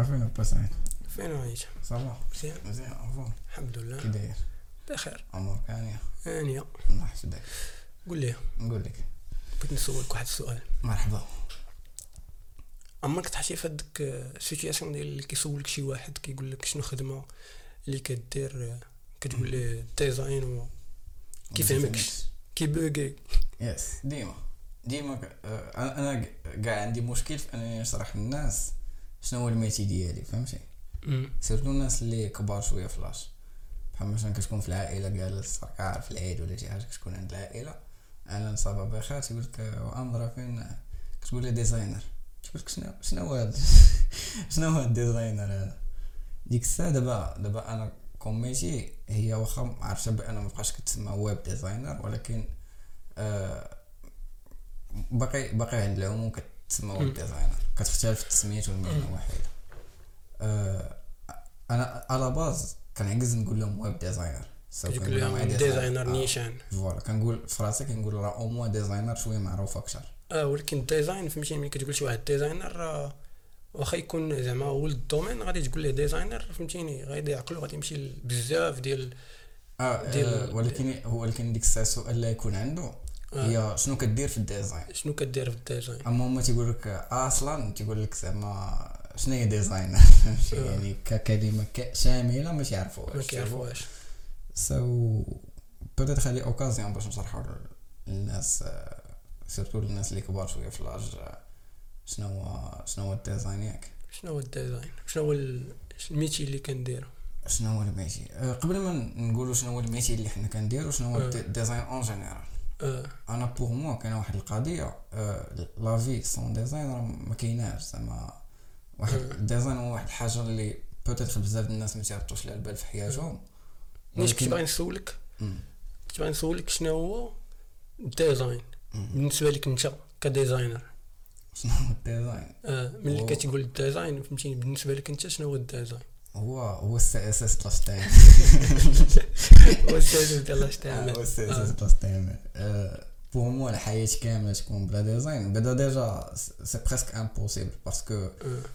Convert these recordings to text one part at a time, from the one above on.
عارفين با سعيد فين عايش صافا مزيان مزيان افون الحمد كي لله. داير بخير. امورك هانيه هانية الله يحفظك قول لي. نقول لك. بغيت نسولك واحد السؤال. مرحبا. عمرك تحشي في هاديك السيتياسيون ديال اللي كيسولك شي واحد كيقول لك شنو خدمة اللي كدير كتقول ليه ديزاين و كيفهمكش كيبوغي يس ديما. ديما آه، أنا كاع عندي مشكل في أنني نشرح للناس. شنو هو ال métier ديالي فهمتي. surtout الناس اللي كبار شوية في l'âge. بحال مثلا كتكون في العائلة جالس راك عارف العيد ولا شي حاجة كتكون عند العائلة. أنا نصابة بخير تيقول لك وامضرا فين؟ كتقول لي designer تقول لك شنو شنو هاد شنو هو ال designer هذا؟ ديك الساعة دابا دابا أنا comme métier هي واخا عرفت بأن مبقاش كتسمى web designer ولكن آه باقي باقي عند العموم مم. designer كتختلف التسميات والمهنه واحدة. آه أنا à la base كنعجز نقول لهم web designer كتقول لهم designer آه، نيشان. voilà. كنقول في راسي كنقول راه au moins designer شوية معروف أكثر. آه ولكن ال design فهمتي ملي كتقول شي واحد designer آه، واخا يكون زعما هو ال domaine غادي تقول ليه designer فهمتيني غادي عقلو غادي يمشي بزاف ديال آه, ديال- آه ولكن ولكن ديك الساعة السؤال لا يكون عنده. آه. هي شنو كدير في ال design؟ شنو كدير في ال design؟ أما هما تيقول لك آه، أصلا تيقول لك زعما شنو هي designer فهمتي آه. يعني ككلمه شاملة ما تعرفوهاش ما كيعرفوهاش. c'est peut-être خلي occasion باش نشرحوا للناس آه، surtout للناس اللي كبار شوية في l'âge آه، شنو هو شنو هو ال design ياك؟ شنو هو ال design؟ شنو هو ال- ال métier اللي كنديرو؟ شنو هو ال métier؟ آه، قبل ما نقولوا شنو هو ال métier اللي حنا كنديرو شنو هو آه. ال design en général أنا pour moi كاينة واحد القضية آه، la vie sans design راه ما كايناش زعما. واحد آه. ال design هو واحد الحاجة اللي peut-être بزاف الناس ما تعرفوش لها البال في حياتهم. نيش كنت باغي نسولك. كنت باغي نسولك شنو هو ال design. بالنسبة لك أنت ك designer شنو هو الديزاين آه ملي كتقول الديزاين فهمتيني بالنسبة لك أنت شنو هو الديزاين هو هو السي إس إس بلس تايم هو السياسة ديال اش هو تعمل السي إس اس آه. بلس تايم بوغ موا الحياة كاملة تكون بلا ديزاين بعدا ديجا سي بريسك امبوسيبل باسكو آه.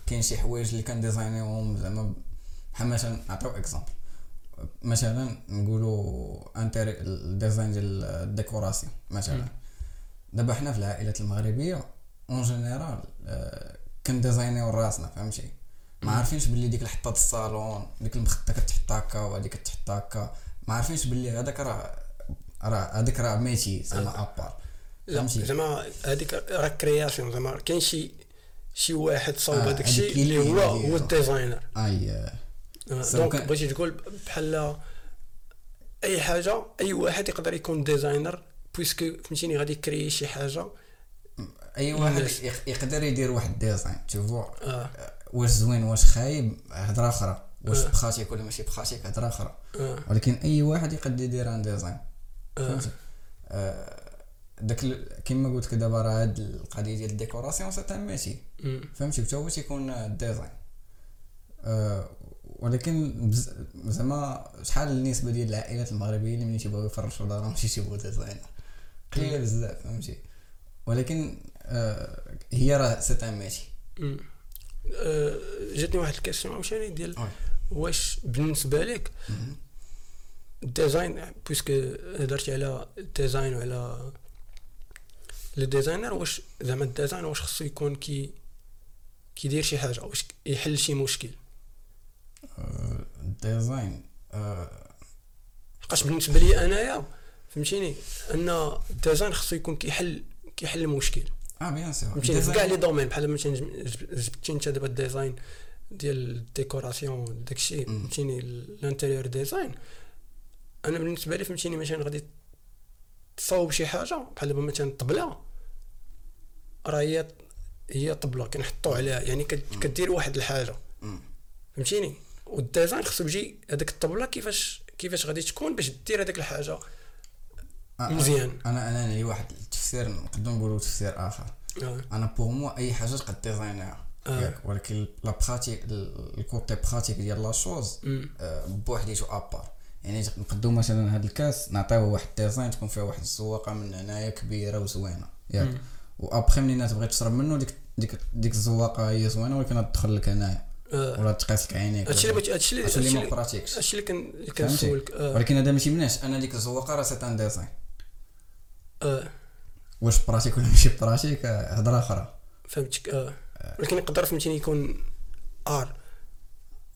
كاين شي حوايج اللي كنديزاينيهم زعما بحال مثلا نعطيو اكزومبل مثلا نقولوا انتر الديزاين ديال الديكوراسيون مثلا. دابا حنا في العائلات المغربية en général كنديزاينيو راسنا فهمتي ما. عارفينش باللي ديك الحطه الصالون ديك المخده كتحط هكا وهذيك كتحط هكا. ما عارفينش باللي هذاك راه راه هذاك راه métier زعما à part là فهمتي؟ زعما هذيك راه création زعما كاين شي شي واحد صاوب آه، هذاك الشيء اللي هو هو ال designer. اي آه، آه، donc بغيتي تقول بحال أي حاجة أي واحد يقدر يكون designer puisque فهمتيني غادي يكري شي حاجة أي واحد يقدر يدير واحد ال design تشوفوا آه. واش زوين واش خايب هضرة أخرى. واش آه. pratique ولا ماشي pratique هضرة أخرى. أه. ولكن أي واحد يقدر يدير un design. أه. فهمتي داك كيما قلت لك دابا راه هاد القضية ديال ال décoration c'est un métier. فهمتي؟ حتى هو تيكون ال design آه، ولكن زعما شحال النسبة ديال العائلات المغربيه اللي ملي تيبغيو يفرشوا دارهم ماشي تيبغوا designer قليله بزاف فهمتي؟ ولكن آه، هي راه c'est un métier جاتني واحد ال question عاوتاني ديال oui. واش بالنسبة لك الديزاين بويسكو هضرتي على الديزاين وعلى الديزاينر واش زعما الديزاين واش خصو يكون كي كيدير شي حاجة واش يحل شي مشكل؟ آه، ال design آه، حقاش بالنسبة لي أنايا فهمتيني؟ أن ال design خصو يكون كيحل كيحل المشكل. آه bien sûr فهمتيني في كاع les domaines بحال مثلا جب- جبتي انت دابا ال design ديال ال décoration داكشي. فهمتيني ال interior design. أنا بالنسبة لي فهمتيني مثلا غادي تصاوب شي حاجة بحال دابا مثلا الطبله راه هي هي طبلة كنحطوا عليها يعني كد- كدير واحد الحاجة. فهمتيني وال design خصو يجي هذيك الطبلة كيفاش كيفاش غادي تكون باش دير هذيك الحاجة. مزيان. أنا أنا لي واحد التفسير نقدر نقولوا تفسير آخر آه. أنا pour moi أي حاجة تقد ديزاينها آه. ياك ولكن la pratique ال côté pratique ديال la chose. آه، بوحديتو à part يعني نقدو مثلا هاد الكاس نعطيوه واحد design تكون فيها واحد الزواقة من هنايا كبيرة وزوينة ياك. وابخي منين تبغي تشرب منه ديك ديك ديك الزواقة هي زوينة ولكن تدخل لك هنايا. ولا تقيس لك عينيك هادشي اللي هادشي اللي هادشي اللي ما pratique ش هادشي اللي؟ كنسولك. ولكن هذا ماشي مناش أنا ديك الزواقة راه c'est un design أه. واش pratique ولا ماشي pratique هضرة أخرى. فهمتك أه. ولكن يقدر فهمتيني يكون art.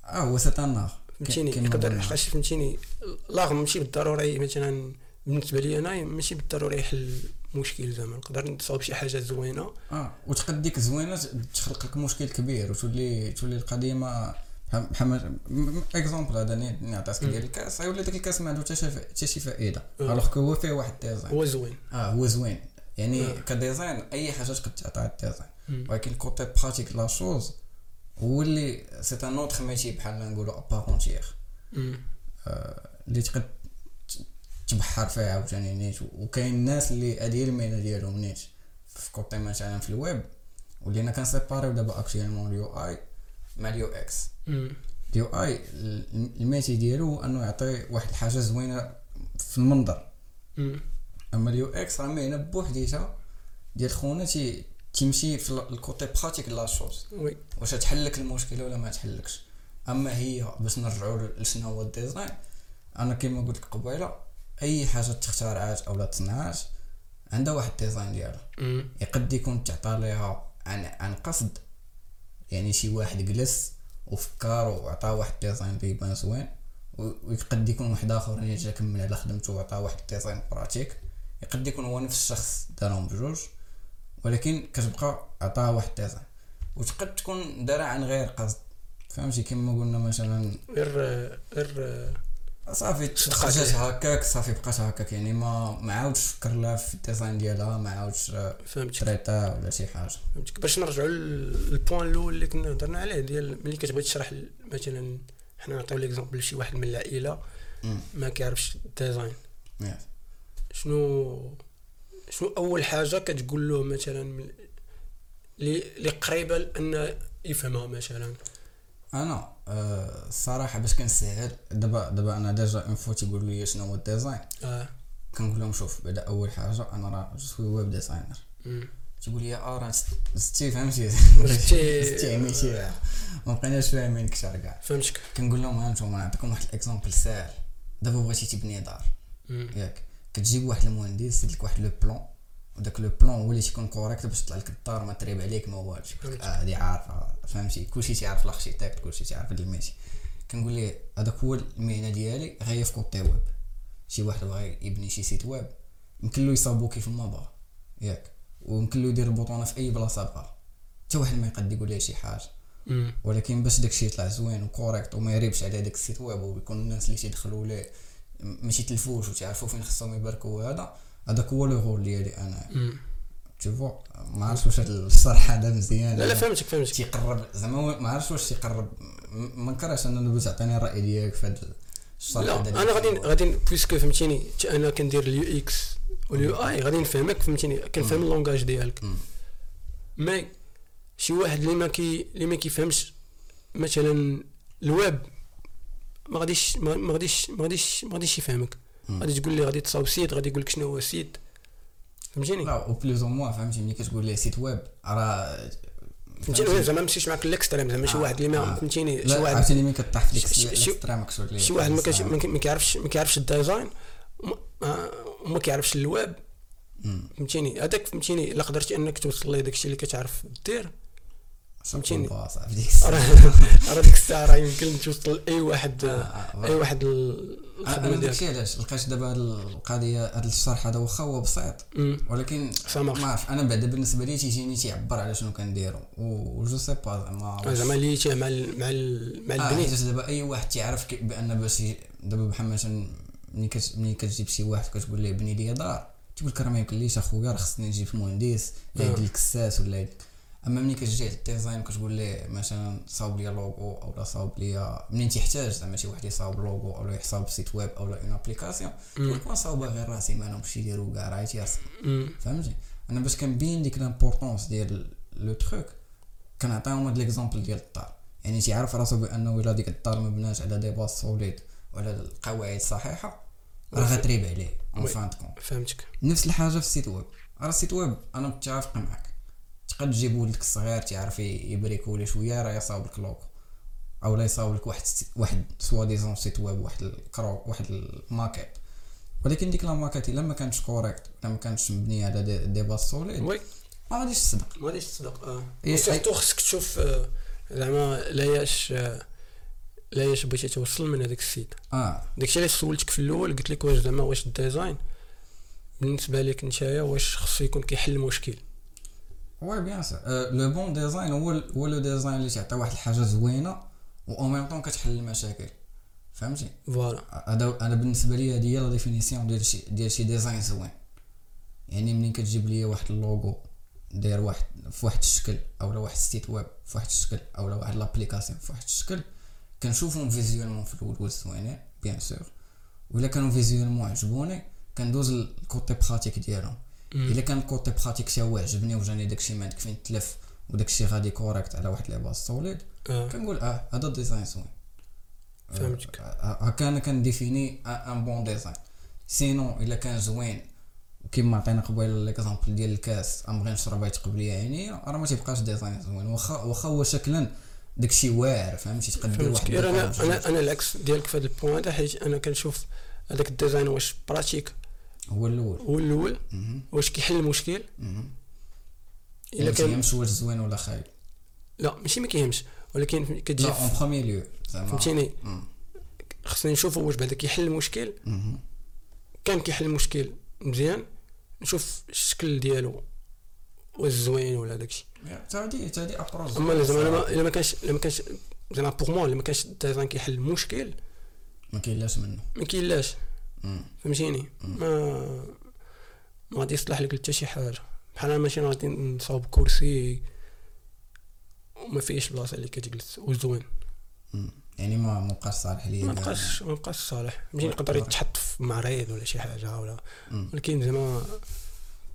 آه هو c'est un art. فهمتيني؟ يقدر قلنا. حقاش فهمتيني l'art ماشي بالضروري مثلا بالنسبة لي أنا ماشي بالضروري يحل مشكل زعما. نقدر نصاوب شي حاجة زوينة. آه وتقد ديك زوينة تخلق لك مشكل كبير وتولي تولي القضية ما بحال exemple هذا عطيتك ديال الكاس غيولي داك الكاس ما عنده حتى حتى شي فائده. alors que هو فيه واحد design هو زوين آه هو زوين يعني. كديزاين اي حاجة تقد تعطيها ال design. ولكن côté pratique la chose هو اللي c'est un autre métier بحال نقولوا à part entière مم. اللي تقد تبحر فيها عاوتاني نيت وكاين الناس اللي هي المهنه ديالهم نيت في côté مثلا في الويب ولينا كنسيباريو دابا actuellement ال UI مع ال UX. ال UI ال métier ديالو هو أنه يعطي واحد الحاجة زوينة في المنظر. مم. أما ال UX راه مهنه بوحديتها ديال خونا تي تمشي في ال- ال côté pratique la chose. oui. واش تحل لك المشكلة ولا ما تحلكش. أما هي باش نرجعوا لشنو هو ال design أنا كما قلت لك قبيلة أي حاجة تخترعات أو لا تصنعات عندها واحد ال design ديالها. يقد يكون تعطى ليها عن عن قصد يعني شي واحد جلس وفكر وعطاه واحد ال design اللي يبان زوين ويقد يكون واحد آخر جا كمل على خدمته وعطاه واحد ال design pratique. يقد يكون هو نفس الشخص دارهم بجوج ولكن كتبقى عطاه واحد ال design وتقد تكون دارها عن غير قصد. فهمتي؟ كما قلنا مثلا غير غير صافي ليه. هكاك صافي بقات هكاك يعني ما ما عاودش فكر لها في ال design ديالها ما عاودش آه، فهمتك تريتا ولا شي حاجة فهمتك باش نرجعوا لل point الأول اللي كنا هضرنا عليه ديال ملي كتبغي تشرح مثلا حنا نعطيو l'exemple لشي واحد من العائلة. ما كيعرفش ال design. شنو شنو أول حاجة كتقول له مثلا اللي قريبه لأن يفهمها مثلا أنا آه، الصراحه باش كنسهل دابا دابا أنا déjà une fois تيقول لي شنو هو ال design. آه. كنقول لهم شوف بعدا أول حاجة أنا راه suis web designer. تيقول لي آه راه زدتي فهمتي؟ زدتي- عميتي ما بقيناش فاهمين كثر كاع فهمتك. كنقول لهم ها نتوما نعطيكم واحد ال exemple ساهل. دابا بغيتي تبني دار. ياك. كتجيب واحد المهندس يدير لك واحد le plan وداك le plan هو اللي تيكون correct باش يطلع لك الدار ما تريب عليك ما والو هادي عارفة فهمتي؟ كلشي تيعرف ال architecte كلشي تيعرف هاد ال métier كنقول ليه هذاك هو المهنة ديالي غير في côté web. شي واحد بغى يبني شي site web يمكن له يصاوبو كيف ما بغا ياك. ويمكن له يدير البوطونه في أي بلاصة بغا. حتى واحد ما يقد يقول ليه شي حاجة. ولكن باش داكشي يطلع زوين و correct وما يريبش على داك ال site web ويكون الناس اللي تيدخلوا ليه م- ما تيتلفوش وتعرفوا فين خصهم يبركوا هذا هذاك هو le rôle ديالي أنا. تشوفوا ما عرفتش واش هاد الشرح هذا مزيان لا لا فهمتك فهمتك تيقرب زعما ما عرفتش واش تيقرب ما نكرهش أنا تعطيني الرأي ديالك في هذا الشرح لا هذا أنا غادي. غادي puisque فهمتيني أنا كندير ال UX وال UI غادي نفهمك فهمتيني كنفهم ال langage ديالك. mais شي واحد اللي ما كي اللي ما كيفهمش مثلا الويب ما غاديش ما غاديش ما غاديش ما غاديش يفهمك. غادي تقول لي غادي تصاوب site غادي يقول لك شنو هو site فهمتيني؟ لا ou plus ou moins فهمتي ملي كتقول لي site web راه فهمتيني؟ زعما ما مشيش معاك ال extrême زعما شي آه، واحد اللي آه. ما فهمتيني شي واحد عرفتي ملي كطيح في ديك شي- ال extrême واحد ما كيعرفش ما كيعرفش ال design وما- ما- وما كيعرفش الويب. فهمتيني؟ هذاك فهمتيني إلا قدرتي أنك توصل ليه داكشي اللي كتعرف دير. فهمتيني. راه ديك الساعة راه يمكن توصل لأي واحد آه، آه، أي واحد. داكشي علاش لقيت دابا هاد القضية هاد الشرح هذا واخا هو بسيط. ولكن. ما عرف أنا بعدا بالنسبة لي تيجيني تيعبر على شنو كنديرو و je sais pas زعما آه، زعما اللي تيه مع ال- مع ال- مع البنيت حيت دابا أي واحد تيعرف بأن باش دابا بحال مثلا ملي ملي كتجيب شي واحد كتقول ليه بني لي دار تيقول لك راه ما يمكنليش أخويا راه خصني نجيب مهندس آه. يدير لك الساس ولا أما ملي كتجي على ال design كتقول ليه مثلا صاوب لي لوغو أو لا صاوب لي منين تيحتاج زعما شي واحد يصاوب لوغو أو يصاوب site web أو لا une application ما صاوبها غير راسي ما نمشي نديرو كاع راه مم. فهمتي أنا باش كنبين ديك l'importance ديال le truc كنعطيهم هاد l'exemple ديال الدار. يعني تيعرف راسو بأنه إلا ديك الدار ما بناش على des bases solides وعلى القواعد الصحيحه راه غتريب عليه enfin فهمتك. نفس الحاجة في ال site web. راه ال site web أنا متفق معك تقد تجيب ولدك الصغير تيعرف ي- يبريكولي شوية راه يصاوب لك لوكو. أو لا يصاوب لك واحد واحد soi-disant site web واحد الكرو واحد الماكيت ولكن ديك la maquette إلا ما كانتش correcte ولا ما كانتش مبنية على des, des bases solides oui. ما غاديش تصدق. ما غاديش تصدق آه. إيه، surtout خصك تشوف آه، زعما لا ياش آه، لا ياش بغيتي توصل من هذاك ال site. آه. داكشي علاش سولتك في الأول قلت لك واش زعما واش ال design. بالنسبة لك نتايا واش خصو يكون كيحل المشكل. oui bien sûr le bon design هو هو le design اللي تعطي واحد الحاجة زوينة و أو ميم طون كتحل المشاكل. فهمتي؟ voilà. هذا أنا بالنسبة لي هذه هي la définition ديال شي ديال شي design زوين. يعني منين كتجيب لي واحد اللوغو داير واحد في واحد الشكل أو واحد ال site web في واحد الشكل أو واحد l'application في واحد الشكل كنشوفهم visuellement في الأول زوينين bien sûr ولا كانوا visuellement عجبوني كندوز ال côté pratique ديالهم. الا كان ال côté pratique هو عجبني وجاني داكشي ما عندك فين تلف وداكشي غادي correct على واحد base solide آه. كنقول آه هذا ال design زوين فهمتك. آه، هكا أنا كنديفيني un bon design sinon إلا كان زوين كيما عطينا قبيل l'exemple ديال الكاس نبغي نشرب يتقبل عينيا راه ما تيبقاش design زوين. واخا واخا هو شكلا داكشي واعر فهمتي؟ تقدر فهمتك. واحد أنا أنا. أنا العكس ديالك في هذا ال point حيت أنا كنشوف هذاك ال design واش pratique هو الأول. هو الأول. واش كيحل المشكل. إلا ما كان تيهمش واش زوين ولا خايب. لا ماشي ما كيهمش. ولكن كتجي لا en premier lieu فهمتيني. خصني نشوفوا واش بعدا كيحل المشكل. كان كيحل المشكل مزيان. نشوف الشكل ديالو. واش زوين ولا داكشي. تا هادي تا هادي approche أما زعما إلا ما كانش إلا ما كانش زعما pour moi إلا ما كانش ال design كيحل المشكل ما كاينلاش منه. ما كاينلاش. فهمتيني؟ ما ما غادي يصلح لك حتى شي حاجة. بحال أنا ماشي غادي نصاوب كرسي وما فيهش بلاصة اللي كتجلس وزوين. يعني ما مبقاش صالح ليا ما. بقاش ما بقاش صالح. ماشي يقدر يتحط في معرض ولا شي حاجة ولا. ولكن زعما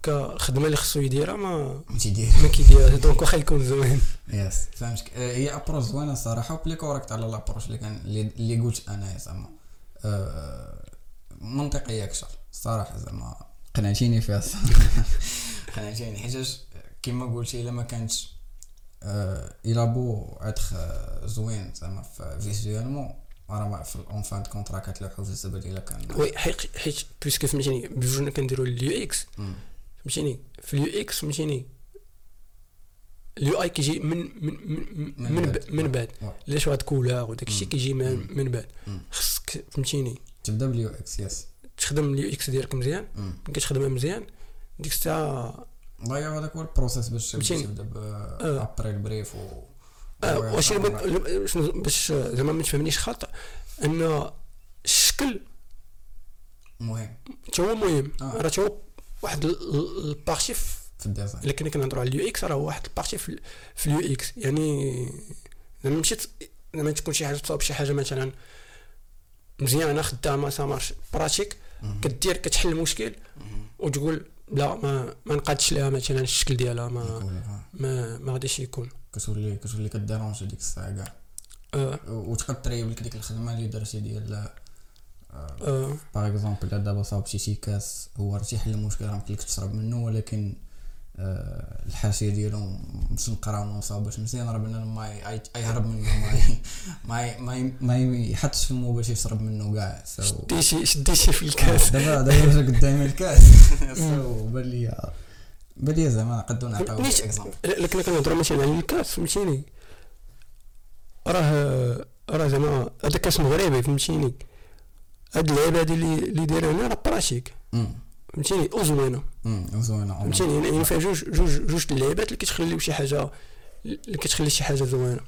كخدمة اللي خصو يديرها ما ما تيدير ما كيديرها donc واخا يكون زوين. yes فهمتك. آه، هي approche زوينة الصراحه و plus correcte على l'approche اللي كان اللي قلت أنا زعما. آه، منطقيه أكثر الصراحه زعما قنعتيني فيها قنعتيني حيتاش كيما قلتي إلا ما كانتش آه، إلا peut être زوين زعما في visuellement راه ما في en fin de compte راه كتلوحو في الزبد إلا كان oui حيت puisque فهمتيني بجوجنا كنديروا ال UX. فهمتيني في ال UX فهمتيني ال UI كيجي من من من من من, بعد. علاش واحد couleur وداك الشيء. كيجي من. من بعد. خصك فهمتيني تبدا بال UX yes. تخدم ال UX ديالك مزيان؟ كتخدمها مزيان؟ ديك الساعة ضيع هذاك هو ال process باش. تبدا. après ال brief و واش باش زعما ما تفهمنيش خاطئ أن الشكل مهم. حتى هو مهم. آه. راه حتى هو واحد ال- ال- ال partie في ال design. إلا كنا كنهضروا على ال UX راه هو واحد ال partie في, ال- في ال UX. يعني زعما مشيت زعما تكون شي حاجة تصاوب شي حاجة مثلا مزيانه خدامه ça marche pratique مهم. كدير كتحل المشكل. وتقول لا ما ما نقادش لها مثلا الشكل ديالها ما آه. ما ما غاديش يكون كتولي كتولي ك déranger ديك الساعة كاع و- وتقد تريب لك ديك الخدمة اللي درتي ديال آه par exemple دابا صاوبتي شي كاس هو راه تيحل المشكل راه يمكن لك تشرب منه ولكن آه، الحاشية ديالو مش نقراو وما مصاوباش مزيان راه بنادم ما ي- ي- يهرب منه ما ما ما يحطش في فمو باش يشرب منه كاع. so شديتي شديتي في الكاس. دابا دابا جا قدامي الكاس. so بان لي بان لي زعما نقدو نعطيو exemple الا كنا كنهضروا مثلا على الكاس فهمتيني؟ راه راه زعما هذا كاس مغربي فهمتيني؟ هاد اللعيبة هادي اللي دايره هنا راه pratique فهمتيني؟ وزوينه زوينه فهمتيني؟ يعني يعني فيها جوج جوج جوج اللعيبات اللي كتخليو شي حاجة اللي كتخلي شي حاجة زوينة.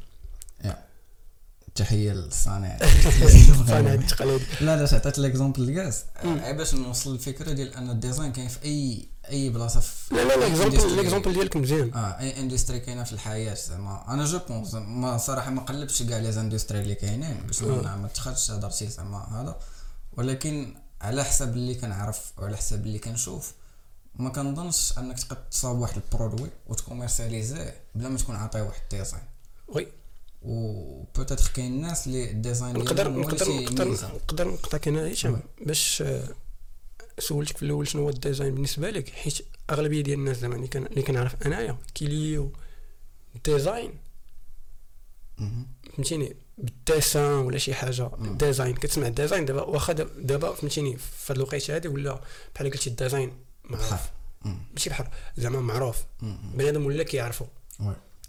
تحية للصانع. صانع التقليد. لا لا عطيت l'exemple. عا باش نوصل الفكرة ديال أن ال design كاين في اي أي بلاصة في لا l'industrie. l'exemple ديالك مزيان. آه أي industry كاينة في الحياة زعما. أنا je pense ما صراحة ما قلبتش كاع les industries اللي كاينين باش. ما ما تخدش هضرتي زعما هذا. ولكن على حسب اللي كنعرف وعلى حسب اللي كنشوف ما كنظنش أنك تقدر تصاوب واحد ال produit وت commercialiser ه بلا ما تكون عاطيه واحد ال design oui و peut-être كاين الناس اللي ال design نقدر نقدر نقدر. نقدر نقطعك هنا هشام. باش آه، سولتك في الأول شنو هو ال design بالنسبة لك حيت أغلبية ديال الناس زعما اللي كنعرف أنايا كيليو ال design. فهمتيني بال dessin ولا شي حاجة. مم. design كتسمع design دابا واخا دابا- فهمتيني في هاد الوقيتة هادي ولا بحال قلتي ال design معروف. ماشي بحر زعما معروف. بنادم ولا كيعرفو.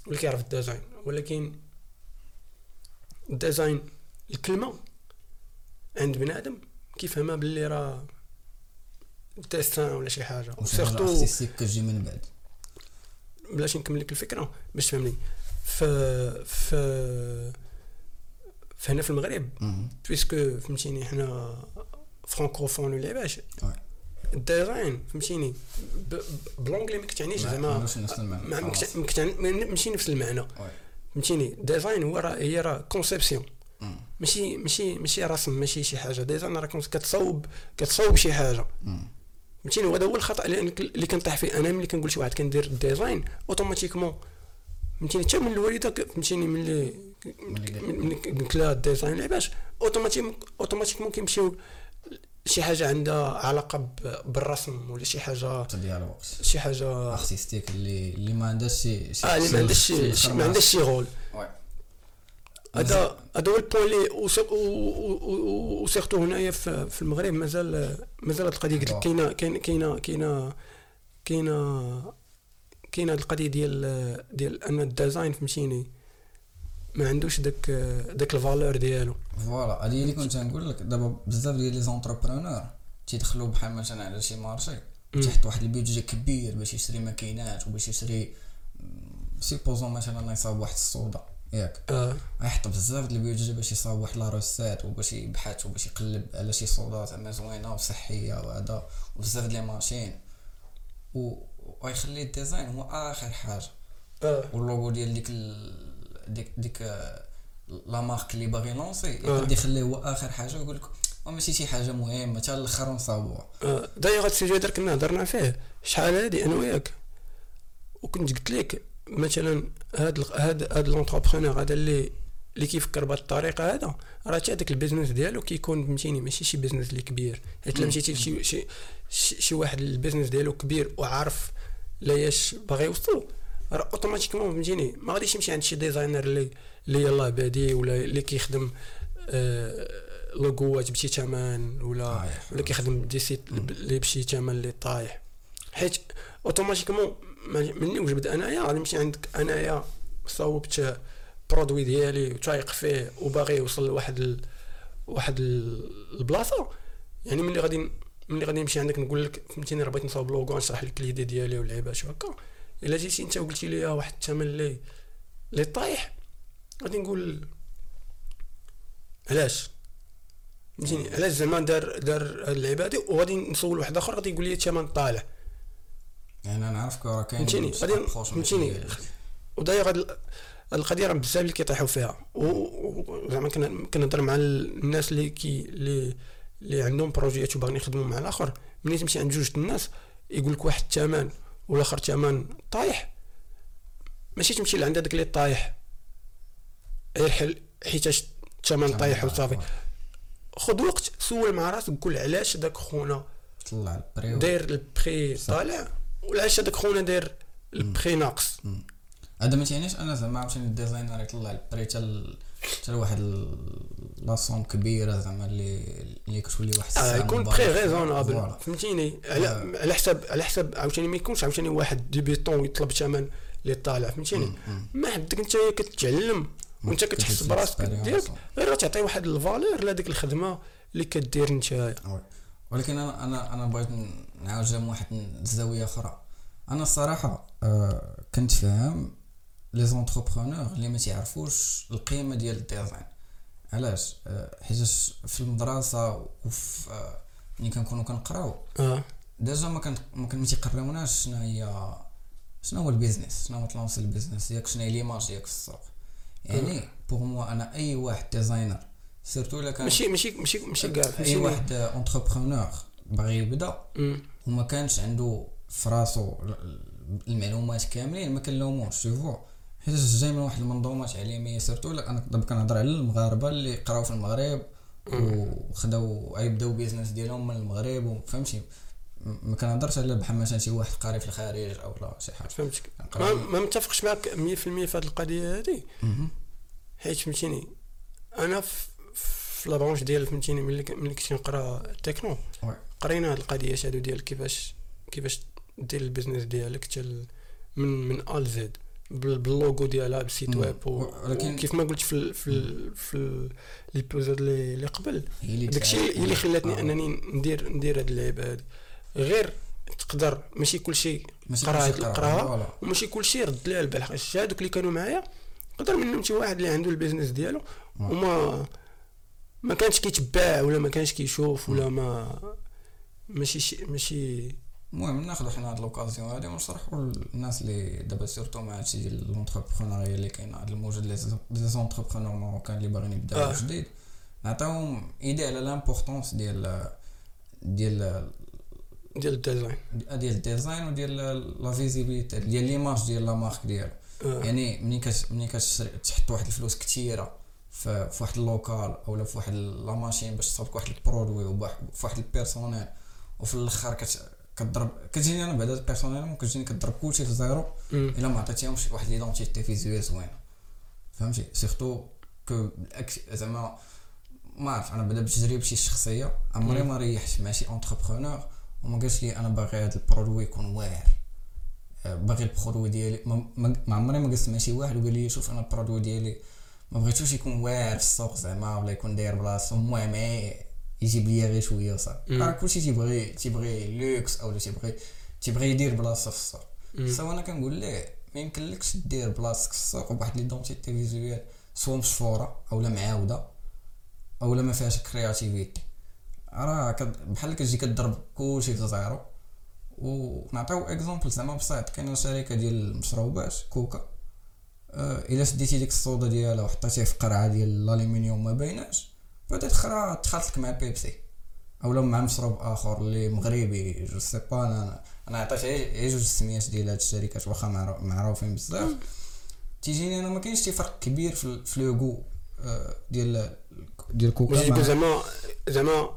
ولا كيعرف ال design. ولكن ال design الكلمة عند بنادم كيفهمها باللي راه dessin ولا شي حاجة. و surtout artistique كتجي من بعد. بلاش نكمل لك الفكرة باش تفهمني. ف ف فهنا في المغرب. مم. puisque فهمتيني حنا francophones ولا باش. ال design فهمتيني؟ ب- ب- ب l'anglais ما كتعنيش ما- زعما. ماشي نفس المعنى. فهمتيني؟ design هو راه هي راه conception. ماشي ماشي ماشي رسم ماشي شي حاجة. design راه كنت كتصاوب كتصاوب شي حاجة. فهمتيني؟ وهذا هو الخطأ اللي كنطيح فيه. أنا ملي كنقول شي واحد كندير ال design automatiquement فهمتيني؟ حتى من الوالدة فهمتيني؟ ملي ملي قلت لها ال design لعباش automatique automatiquement كيمشيو شي حاجة عندها علاقة بالرسم ولا شي حاجة ديال الوقت شي حاجة artistique اللي اللي ما عندهاش شي آه اللي ما عندهاش شي ما عندهاش شي rôle. هذا هذا هو ال point اللي و surtout هنايا في المغرب مازال مازال هاد القضية قلت لك كاينة كاين- كاينة كاينة كاينة كاينة هاد القضية ديال ديال أن ال design فهمتيني؟ ما عندوش داك داك ال valeur ديالو. voilà هذه اللي كنت نقول لك. دابا بزاف ديال les entrepreneurs تيدخلوا بحال مثلا على شي marché. تيحط واحد ال budget كبير باش يشري ماكينات وباش يشري supposons مثلا يصاوب واحد الصودا ياك. آه. يحط بزاف ديال ال budget باش يصاوب واحد la recette وباش يبحث وباش يقلب على شي صودات زعما زوينة وصحية وهذا وبزاف ديال les machines. و ويخلي ال design هو آخر حاجة. آه. واللوغو ديال ديك ال... ديك ديك آه، la marque اللي باغي lancer آه. يقدر يخليه هو آخر حاجة ويقول لك ماشي شي حاجة مهمة حتى الأخر نصاوبوها. آه، دايوغ هاد ال sujet هذا كنا هضرنا فيه. شحال هادي؟ أنا وياك. وكنت قلت لك مثلا هاد هاد هاد l'entrepreneur هذا اللي اللي كيفكر بهاد الطريقة هذا راه حتى هذاك ال business ديالو كيكون فهمتيني ماشي شي business اللي كبير. حيت لا مم. مشيتي لشي شي, شي, شي واحد ال business ديالو كبير وعارف لا ياش باغي يوصل راه automatiquement فهمتيني؟ ما غاديش يمشي عند شي designer اللي اللي يلاه بادي ولا اللي كيخدم آه لوغوات بشي ثمن ولا ولا كيخدم des sites اللي بشي ثمن اللي طايح. حيت automatiquement ما- مني وجبت انايا غادي نمشي عندك انايا صوبت produit ديالي وتايق فيه وباغي يوصل لواحد ال... واحد ال- البلاصة. يعني ملي غادي ملي غادي نمشي عندك نقول لك فهمتيني؟ راه بغيت نصاوب لوغو نشرح لك l'idée ديالي واللعيبات وهكا إلا جيتي أنت وقلتي لي واحد الثمن اللي اللي طايح. غادي نقول علاش؟ فهمتيني؟ علاش زعما دار دار اللعيبه هادي وغادي نسول واحد آخر غادي يقول لي الثمن طالع. يعني أنا عارف راه كاين فهمتيني، غادي- فهمتيني. وداير هاد ال- هاد القضية راه بزاف اللي كيطيحوا فيها. وزعما كنا كنهضر مع ال- الناس اللي كي اللي اللي عندهم بروجيات وباغيين يخدموا مع الآخر. ملي تمشي عند جوج الناس يقول لك واحد الثمن والآخر ثمن طايح. ماشي تمشي لعند هذاك اللي طايح. غير حل حيتاش الثمن طايح وصافي. خذ وقت سول مع راسك قول علاش داك خونا طلع ال prix داير البخي طالع وعلاش هذاك خونا داير البخي ناقص. هذا ما تعنيش أنا زعما عاوتاني الديزاينر يطلع ال prix حتى حتى لواحد ال- la somme كبيرة زعما اللي اللي كتولي واحد آه يكون فيها. raisonnable. فهمتيني على على حساب على حساب عاوتاني ما يكونش عاوتاني واحد débutant يطلب ثمن اللي طالع فهمتيني ما حدك انت كتعلم وانت كتحس براسك. ديالك غير تعطي واحد ال valeur لهذيك الخدمة اللي كدير نتايا oui. ولكن أنا أنا أنا بغيت نعاودها من واحد الزاويه أخرى أنا الصراحة آه كنت فاهم les entrepreneurs اللي ما تيعرفوش القيمة ديال ال design. علاش؟ آه حيت في المدرسة وفي آه ملي كنكونوا كنقراو آه. déjà ما كان ما كان ما تيقريوناش شنو هي شنو هو ال business شنو هو ت lancer ال business ياك شنو هي l'image ديالك في السوق. يعني pour moi أنا أي واحد designer surtout إلا كان ماشي ماشي ماشي ماشي كاع أي واحد entrepreneur باغي يبدأ. وما كانش عنده في راسو المعلومات كاملين ما كنلوموش شوفو حيت جاي من واحد المنظومه تعليميه surtout أنا دابا كنهضر على المغاربة اللي قراو في المغرب وخداو يبداو business ديالهم من المغرب وفهمتي م- ما كنهضرش على بحال مثلا شي واحد قاري في الخارج أو لا شي حاجة. فهمتك. ما, ما متفقش معك 100% في هذه القضية هذه. حيت فهمتيني أنا في في la branche ديال فهمتيني ملي ملي كنت كنقرا ال techno oui. قرينا هاد القضيات هادو ديال كيفاش كيفاش دير ال business ديالك من من A ل Z بال- باللوغو ديالها بال site مم. ويب ولكن- وكيف ما قلت في ال في ال في l'épisode اللي قبل داكشي هي اللي خلاتني آه. أنني ندير ندير هاد اللعيبة هادي غير تقدر ماشي كلشي قرا كلشي قراها voilà. وماشي كلشي رد ليها البال حيت هادوك اللي كانوا معايا قدر منهم شي واحد اللي عنده ال business ديالو آه. وما ما كانش كيتباع ولا ما كانش كيشوف ولا ما ماشي شي ماشي المهم ناخذ حنا هاد l'occasion هادي ونشرحوا للناس اللي دابا surtout مع هادشي ديال l'entrepreneuriat اللي كاين هاد الموجود لي les entrepreneurs marocains اللي باغيين يبداو آه. جديد نعطيهم idée على l'importance ديال ديال ديال ال design ديال ال design وديال la visibilité ديال l'image ديال la marque ديالو آه. يعني ملي كت ملي كتشري تحط واحد الفلوس كثيره في واحد ال local اولا في واحد la machine باش تصاوب واحد ال produit وبواحد- في واحد ال personnel وفي الأخر كت كضرب كتجيني أنا بعدا ال personnel ممكن تجيني كضرب كلشي في zéro. إلا ما عطيتيهمش واحد l'identité visuelle زوينة فهمتي surtout que زعما ما عرف أنا بعدا بتجربتي الشخصيه عمري. ما ريحت مع شي entrepreneur وما قالش لي أنا باغي هذا ال produit يكون واعر آه، باغي ال produit ديالي ما, عمري ما جلست مع شي واحد وقال لي شوف أنا ال produit ديالي ما بغيتوش يكون واعر في السوق زعما ولا يكون داير بلاصتو المهم يجيب لي غير شوية مم. راه كلشي تيبغي تيبغي لوكس أو تيبغي تيبغي يدير بلاصه في السوق. soit أنا كنقول ليه ما يمكنلكش دير بلاصتك في السوق بواحد l'identité visuelle soit مشفوره اولا معاوده اولا ما فيهاش créativité راه بحال كتجي كضرب كلشي في zéro ونعطيو exemple زعما بسيط كاينة شركه ديال المشروبات كوكا الا شديتي ديك الصودا ديالها وحطيتيها في قرعه ديال الالومنيوم ما بيناش بدات خرا تخلط لك مع بيبسي. اولا مع مشروب آخر اللي مغربي je sais pas أنا أنا عطيت غير غير جوج السميات ديال هاد الشركات واخا معرو- معروفين بزاف. تيجيني أنا ما كاينش شي فرق كبير في لوغو آه، ديال ديال كوكا. زعما زعما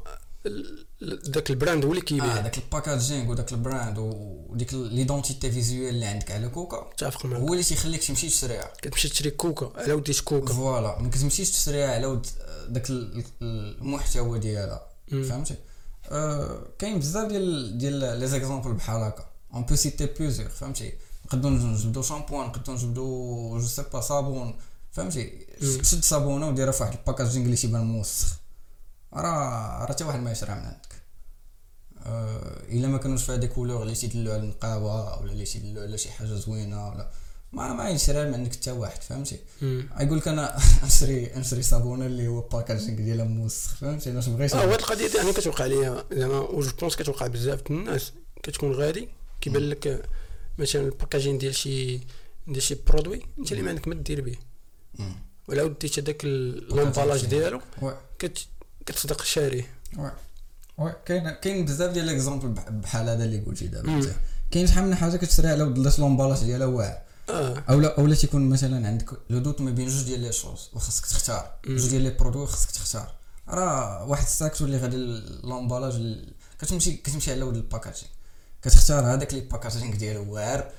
داك ال brand هو اللي آه كيبيع داك ال packaging وداك ال brand وديك l'identité visuelle اللي عندك على كوكا متفق معك هو اللي تيخليك تمشي تشريها. كتمشي تشري كوكا على وديت كوكا voilà ما كتمشيش تشريها على ود داك ال- المحتوى ديالها. فهمتي؟ آه كاين بزاف ديال ديال les exemples بحال هكا. on peut citer plusieurs فهمتي؟ نقدروا نجبدوا شامبوان نقدروا نجبدوا je sais pas صابون فهمتي. شد صابونه وديرها في واحد ال packaging اللي تيبان موسخ. راه راه حتى واحد ما يشريها من عندك. آه إلا ما كانوش فيها des couleurs اللي تيدلوا على النقاوة ولا اللي تيدلوا على شي حاجة زوينة ولا ما ما يشريها من عندك حتى واحد فهمتي. يقول لك أنا نشري نشري صابونة اللي هو packaging ديالها موسخ فهمتي؟ أنا بغيت آه وهاد القضية دي أنا كتوقع ليا زعما و je pense كتوقع بزاف د الناس. كتكون غادي كيبان لك مثلا ال packaging ديال شي ديال شي produit أنت اللي ما عندك ما دير به. ولا وديت هذاك l'emballage ديالو كتصدق شاريه oui oui كاين كاين بزاف ديال les exemples بحال هذا اللي قلتي دابا. كاين شحال من حاجة كتشريها على ود لاش l'emballage ديالها واعر. آه. اولا اولا تيكون مثلا عندك le doute ما بين جوج ديال les choses وخاصك تختار. جوج ديال les produits خاصك تختار. راه واحد الساك تولي غادي l'emballage ال- كتمشي كتمشي على ود ال packaging كتختار هذاك لي packaging ديالو واعر.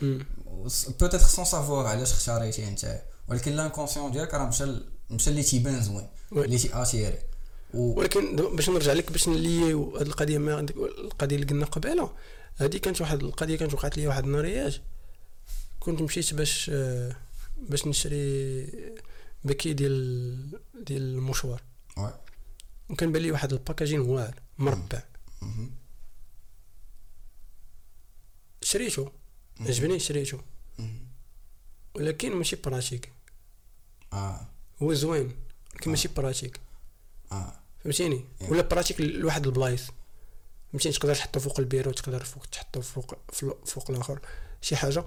peut-être sans savoir علاش اختاريتيه انت. ولكن l'inconscient ديالك راه مشى مشى اللي تيبان زوين oui. اللي تي attirer و ولكن باش نرجع لك باش نليو هاد القضية ما عندك القضية اللي قلنا قبيلة. هذه كانت واحد القضية كانت وقعت لي واحد النهاريات كنت مشيت باش آه، باش نشري paquet ديال ديال ال mouchoirs. وكان بان لي واحد ال packaging واعر مربع. شريته. عجبني شريته. ولكن ماشي pratique. آه. هو زوين ولكن ماشي pratique. آه. فهمتيني؟ Yeah. ولا pratique لواحد البلايص. فهمتيني؟ تقدر تحطو فوق البيرو تقدر فوق تحطو فوق فوق الآخر. شي حاجة.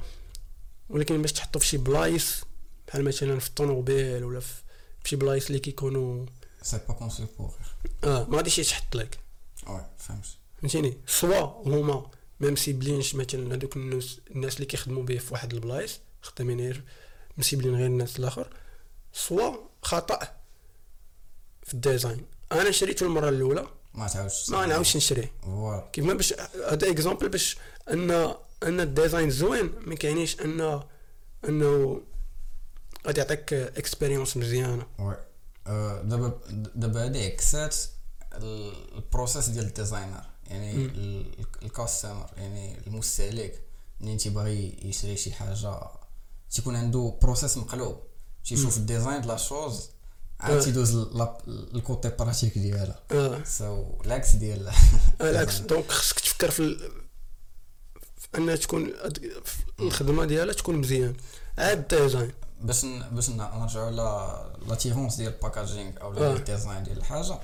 ولكن باش تحطو في شي بلايص بحال مثلا في الطوموبيل ولا في شي بلايص اللي كيكونوا c'est pas conçu pour آه ما غاديش يتحط لك. oui فهمت. فهمتيني؟ soit هما. ما مسيبلينش مثلا هذوك الناس الناس اللي كيخدموا به في واحد البلايص خدامين غير مسيبلين غير الناس الآخر. soit خطأ في ال design. أنا شريته المرة الأولى. ما تعاودش ما نعاودش نشريه كيف ما باش هذا example باش ان أن ال design زوين ما كيعنيش ان أنه غادي يعطيك expérience مزيانة. oui. آه، دابا دابا هادي عكسات ال process ديال ال designer يعني ال customer يعني المستهلك. منين تيبغي يشري شي حاجة تيكون عنده process مقلوب. تيشوف ال design د la chose. عاد تيدوز ال côté pratique ديالها. so العكس ديال العكس donc خصك تفكر في, أنها تكون الخدمة ديالها تكون مزيان. عاد ال design باش باش ن- نرجعو ل l'attirance ديال ال packaging أو آه. ال design ديال الحاجة.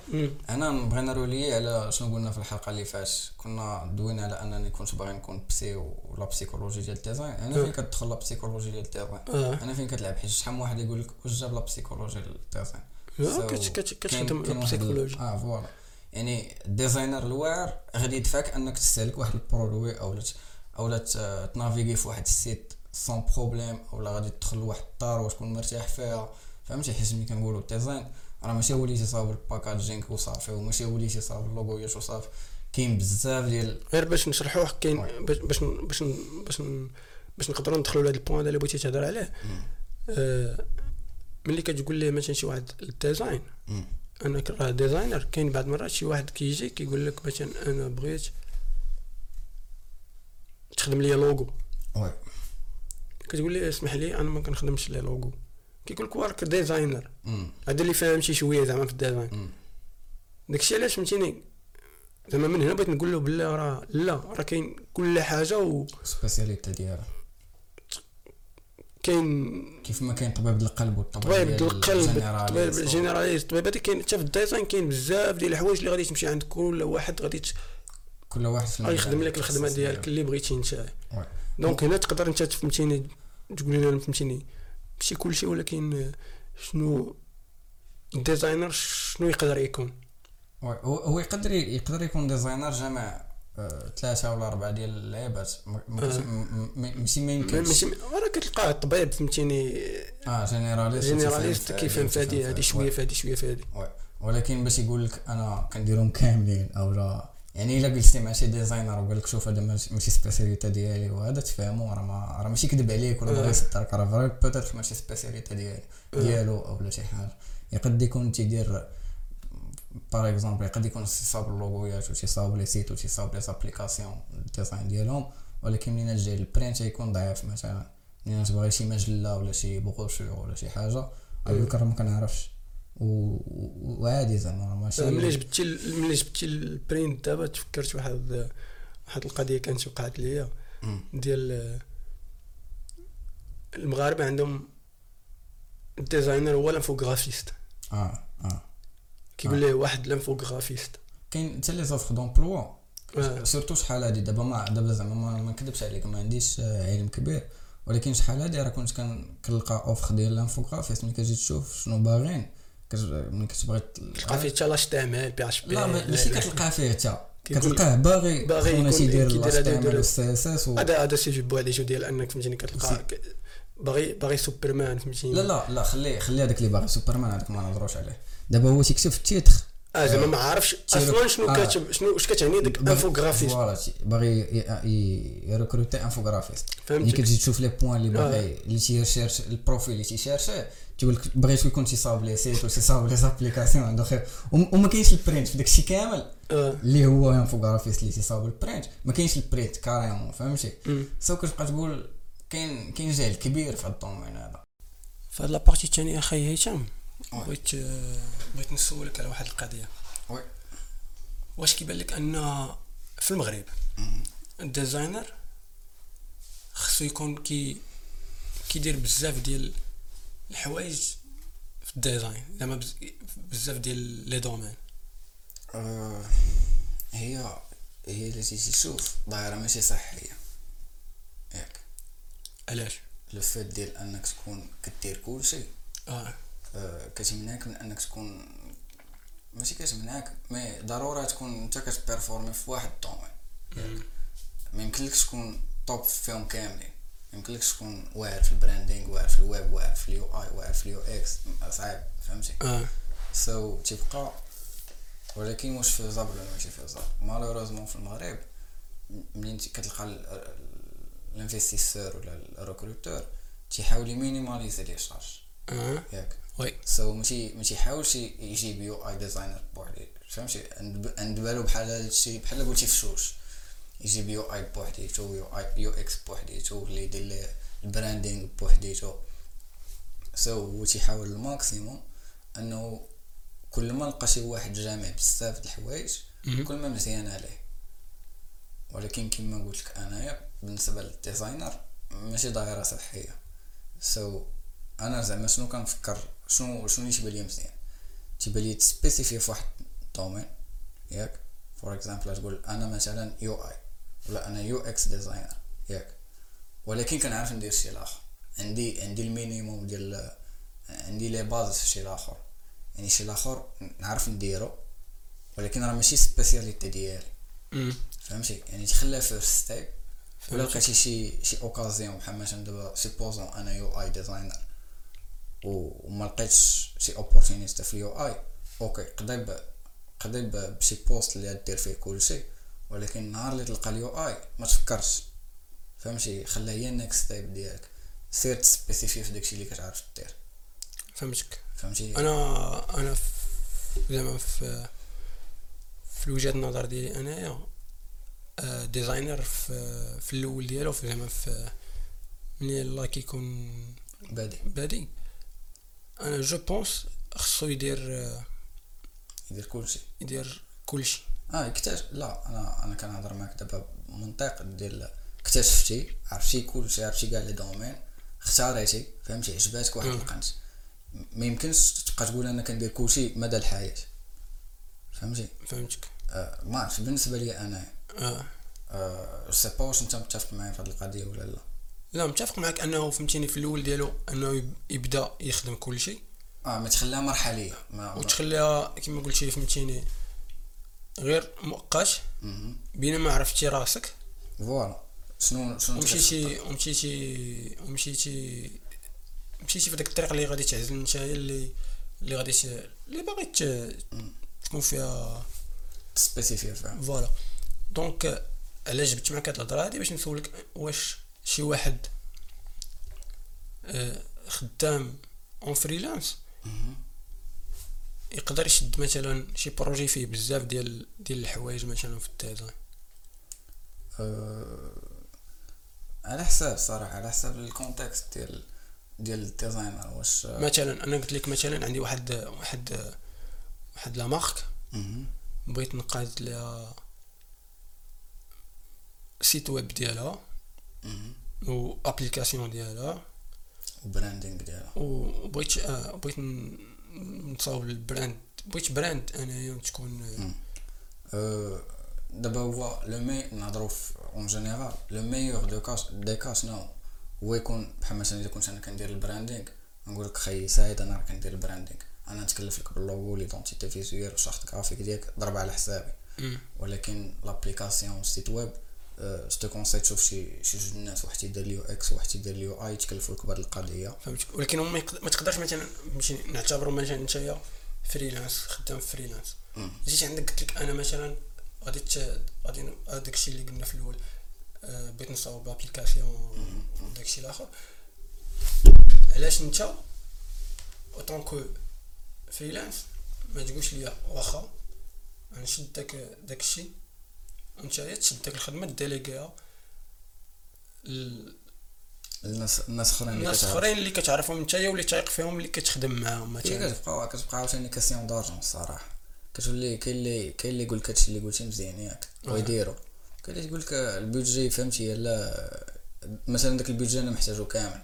أنا نبغي نرولي على شنو قلنا في الحلقة اللي فات كنا دوينا على أنني كنت باغي نكون psy ولا psychologie ديال ال design. أنا آه. فين كتدخل la psychologie ديال ال design؟ آه. أنا فين كتلعب؟ حيت شحال من واحد يقول لك واش جاب la psychologie لل design آه، كتخدم كاين واحد ال- psychologie آه voilà. يعني ال designer الواعر غادي يدفعك أنك تستهلك واحد ال produit أو أو ت naviguer في واحد ال site sans problème أو لا غادي تدخل لواحد الدار وتكون مرتاح فيها فهمتي حيت ملي كنقولوا ال design راه ماشي هو اللي تيصاوب ال packaging وصافي وماشي هو اللي تيصاوب اللوغويات وصافي كاين بزاف ديال غير باش نشرحوه كاين. باش باش باش باش باش نقدروا ندخلوا لهذا ال point اللي بغيتي تهضر عليه. آه، ملي كتقول ليه مثلا شي واحد ال design. مم. أنا راه designer كاين بعض المرات شي واحد كيجي كيقول لك مثلا أنا بغيت تخدم لي logo oui كتقول لي اسمح لي أنا ما كنخدمش لي لوغو كيقول لك وارك designer. هذا اللي فاهم شي شوية زعما في ال design. داكشي علاش فهمتيني؟ زعما من هنا بغيت نقول له بلا راه لا راه كاين كل حاجة وكاين spécialité ديالها. كيف ما كاين طبيب القلب والطبيب طبيب القلب طبيب و- ال généraliste طبيب هذا كاين حتى في ال design كاين بزاف ديال الحوايج اللي غادي تمشي عند كل واحد غادي كل واحد في غيخدم لك الخدمة ديالك اللي بغيتي انت. donc هنا تقدر انت فهمتيني تقول لنا فهمتيني. ماشي كلشي ولكن شنو ال designer شنو يقدر يكون. هو يقدر يقدر يكون designer جمع آه، ثلاثة ولا أربعة ديال اللعيبات آه. ماشي ما يمكنش. ماشي راه كتلقاه الطبيب فهمتيني. آه généraliste généraliste كيفهم في هادي هادي هادي شوية في هادي شوية في هادي ولكن باش يقول لك أنا كنديرهم كاملين أو لا. يعني إلا جلستي مع شي designer وقال لك شوف هذا ماشي spécialité ديالي وهذا تفهمو راه ما راه ماشي كذب عليك ولا. بغى يصدرك راه vrai peut-être ماشي spécialité ديالي ديالو أو لا شي حاجة. يقد يكون تيدير par exemple يقد يكون تيصاوب اللوغويات و تيصاوب les sites و تيصاوب les applications ال design ديالهم ولكن منين تجي ال print تيكون ضعيف مثلا. منين تبغي شي مجلة ولا شي بروشور ولا شي حاجة يقول لك راه ما كنعرفش. وعادي زعما ماشي ملي جبتي ملي جبتي ال print دابا تفكرت واحد واحد القضية كانت وقعت ليا. ديال المغاربة عندهم الديزاينر هو الانفوغرافيست. آه آه. كيقول ليه واحد الانفوغرافيست. كاين حتى لي زوفر دومبلوا آه. سورتو شحال هادي. دابا ما دابا زعما ما نكذبش عليك ما عنديش آه، علم كبير. ولكن شحال هادي؟ راه كنت كن- كنلقى اوفر ديال الانفوغرافيست. ملي كتجي تشوف شنو باغين ملي كتبغي تلقى فيه حتى لاش تعمل بي اش بي. لا ما- ماشي كتلقاه فيه حتى كتلقاه باغي باغي يكون- تيدير كيدير لاش هذا تعمل يدير- والسي اس. هذا هذا c'est juste voilà juste ديال أنك فهمتيني كتلقى باغي باغي سوبرمان فهمتيني لا لا لا خلي خلي هذاك اللي باغي سوبرمان هذاك ما نهضروش عليه. دابا هو تيكتب في ال titre. آه زعما ما عارفش أصلا شنو آه. كاتب شنو واش كتعني ديك infographiste voilà باغي ي- ي- ي recruter infographiste فهمتي كتجي تشوف les points اللي. باغي اللي تي cherche ال profil اللي تي chercher تيقول لك بغيت يكون تيصاوب لي site وتيصاوب les applications عنده خير وم- وما كاينش ال print في داكشي كامل اللي هو infographiste اللي تيصاوب ال print ما كاينش ال print carrément فهمتي. so كتبقى تقول كاين كاين جهل كبير في هاد ال domaine هذا فهاد la partie الثانية أخي هشام oui. بغيت آه، بغيت نسولك على واحد القضية. oui. واش كيبان لك أن في المغرب. ال designer خصو يكون كي كيدير بزاف ديال الحوايج في ال design زعما بز- بزاف ديال les domaines. آه، هي هي اللي تيجي تشوف ظاهره ماشي صحية. ياك. علاش؟ le fait ديال أنك تكون كدير كلشي. آه. كتمنعك من أنك تكون ماشي كتمنعك mais ضروري تكون أنت كت performer في واحد ال domaine ما يمكنلكش تكون top فيهم كاملين. ما يمكنلكش تكون واعر في ال branding واعر في الويب واعر في ال UI واعر في ال UX صعيب فهمتي؟ so تيبقى ولكن واش faisable ولا ماشي faisable malheureusement في المغرب منين كتلقى ال- ال- ال investisseur ولا ال recruteur تيحاول ي minimaliser les charges. آه. ياك. oui. so ماشي ماشي يحاولش يجيب UI designer بوحدي فهمتي؟ عند بالو بحال هادشي بحال قلتي فشوش يجيب UI بوحديتو UI UX بوحديتو اللي يدير ال branding بوحديتو so هو تيحاول ال maximum؟ إنه كل ما لقى شي واحد جامع بزاف د الحوايج. كل ما مزيان عليه. ولكن كما قلت لك أنايا بالنسبة لل designer ماشي ظاهره صحية. so أنا زعما شنو كنفكر شنو شنو اللي تيبان لي مزيان؟ تيبان لي ت spécifier في واحد ال domaine ياك؟ for example تقول أنا مثلا UI ولا أنا UX designer ياك؟ ولكن كنعرف ندير شي الآخر عندي عندي ال minimum ديال عندي les bases في شي الآخر يعني شي الآخر نعرف نديرو ولكن راه ماشي spécialité ديالي. فهمتي؟ يعني تخليها first step ولا. لقيتي شي شي occasion بحال مثلا دابا supposons أنا UI designer وما لقيتش شي opportunité في ال UI. ok قضي قضي بشي poste اللي دير فيه كلشي ولكن النهار اللي تلقى ال UI ما تفكرش. فهمتي؟ خليها هي ال next step ديالك. سير ت spécifier في داكشي اللي كتعرف دير. فهمتك. فهمتي؟ أنا أنا زعما في في وجهة النظر ديالي انايا designer في في الأول ديالو في زعما في ملي الله كيكون بادي. بادي. أنا جو بونس خصو يدير يدير كلشي يدير كلشي آه اكتشف لا أنا أنا كنهضر معاك دابا بمنطق ديال اكتشفتي عرفتي كلشي عرفتي كاع لي دومين اختاريتي فهمتي؟ عجباتك واحد. القنت. ما يمكنش تبقى تقول أنا كندير كلشي مدى الحياة. فهمتي؟ فهمتك. آه ما عرفتش. بالنسبة لي أنا آه. آه c'est pas واش أنت متفق معايا في هذه القضية ولا لا. لا متفق معك أنه فهمتيني في الأول ديالو أنه يب- يبدأ يخدم كلشي آه ما تخليها مرحلية ما وتخليها كما قلتي فهمتيني غير مؤقت. بينما عرفتي راسك. voilà. شنو شنو أنت ومشيتي ومشيتي ومشيتي مشيتي في ديك الطريق اللي غادي تعزل نتايا اللي اللي غادي اللي باغي تكون فيها ت spécifier فهم voilà. donc علاش جبت معك هاد الهضرة هادي باش نسولك واش شي واحد آه، خدام en freelance يقدر يشد مثلا شي projet فيه بزاف ديال ديال الحوايج مثلا في ال design. آه، على حساب صراحة على حساب ال contexte ديال ديال ال designer واش مثلا أنا قلت لك مثلا عندي واحد واحد واحد la marque. بغيت نقاد لها site web ديالها. و application ديالها و branding ديالها وبغيت آه بغيت نصاوب ال brand بغيت brand انايا تكون أه، دابا هو le mieux نهضرو en général le meilleur des cas des cas شنو هو يكون بحال مثلا اذا كنت أنا كندير ال branding نقول لك خي سعيد أنا راه كندير ال branding أنا نتكلف لك بال logo l'identité visuelle وال charte graphique ديالك ضرب على حسابي. ولكن l'application site web je conseille تشوف شي شي جوج الناس واحد يدير ال UX واحد يدير ال UI يتكلفوا لك بهاد القضية فهمتك ولكن هما ما تقدرش مثلا نمشي نعتبروا مثلا نتايا freelance خدام freelance. جيت عندك قلت لك أنا مثلا غادي غادي هذاك الشيء اللي قلنا في الأول آه، بغيت نصاوب application داك الشيء الآخر. علاش أنت en tant que freelance ما تقولش ليا واخا غنشد داك داك الشيء. وانت تشد داك الخدمة ديليغيها الناس الناس أخرين اللي الناس. أخرين اللي كتعرفهم نتايا واللي تايق فيهم اللي كتخدم معاهم مثلا كتبقى كتبقى عاوتاني question d'argent الصراحة. كتولي كاين اللي كاين اللي يقول لك هادشي اللي قلتي مزيان ياك. ويديرو كاين اللي يقول لك ال budget فهمتي لا مثلا داك ال budget أنا محتاجو كامل.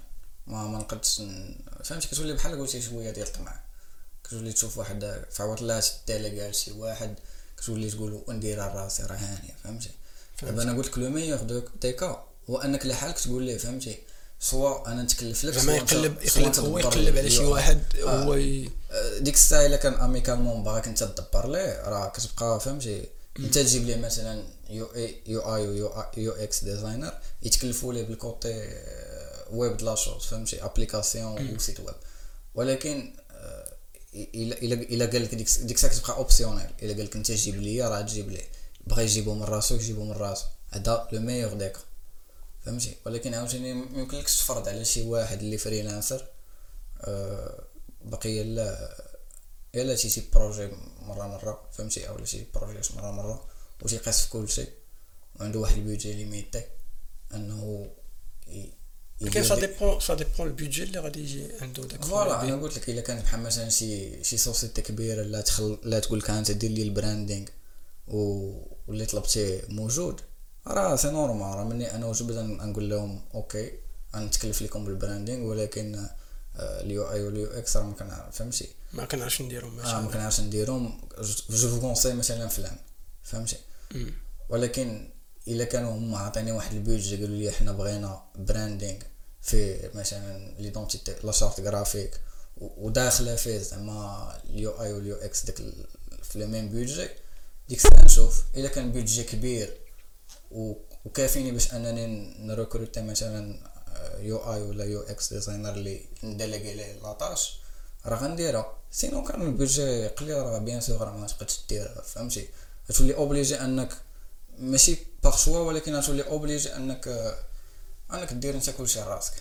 ما ما نقدش فهمتي كتولي بحال قلتي شوية ديال الطمع. كتولي تشوف واحد فعوض لا تديليغي على شي واحد كتولي تقول نديرها راسي راه هانيه فهمتي؟ دابا أنا قلت لك le meilleur de des cas هو أنك لحالك تقول ليه فهمتي؟ soit أنا نتكلف لك زعما يقلب يقلب هو يقلب على شي آي. واحد آه. هو ي... ديك الساعة إلا كان amicalement باغاك أنت تدبر ليه راه كتبقى فهمتي؟ أنت تجيب ليه مثلا UI UI UX designer يتكلفوا ليه بال côté آه، web de la chose فهمتي؟ application و site web. ولكن آه، الا الا إلا قال لك ديك ديك الساعة كتبقى optionnel إلا قال لك أنت جيب ليا راه تجيب ليه بغى يجيبو من راسو يجيبو من راسو هذا le meilleur des cas فهمتي؟ ولكن عاوتاني ما يمكنلكش تفرض على شي واحد اللي freelancer آه، باقي لا يلا شي شي projet مرة مرة فهمتي؟ أو شي projet مرة مرة وتيقيس في كل شيء وعنده واحد ال budget limité أنه كاين سا dépend ça dépend ال budget اللي غادي يجي عنده داك voilà أنا قلت لك الا كانت بحال مثلا شي شي société كبيره لا تخل لا تقول لك انت دير لي ال branding و واللي طلبتيه موجود راه c'est normal راه مني أنا وجبت نقول لهم OK نتكلف لكم بال branding ولكن ال UI وال UX راه ما كنعرف فهمتي ما كنعرفش نديرهم آه ما كنعرفش نديرهم je vous conseille مثلا فلان فهمتي ولكن إلا كانوا هما عطيني واحد ال budget قالوا لي حنا بغينا branding في مثلا l'identité la charte graphique وداخله فيه زعما ال UI وال UX داك في لو ميم budget ي ديك الساعة نشوف. إلا كان budget كبير وكافيني باش أنني نركروتي مثلا UI ولا UX designer اللي نديليغي ليه la tâche راه غنديرها. sinon كان ال budget قليل راه bien sûr راه ما تقدش ديرها فهمتي؟ تولي obligé أنك ماشي par choix ولكن تولي obligé أنك أنك دير أنت كلشي راسك.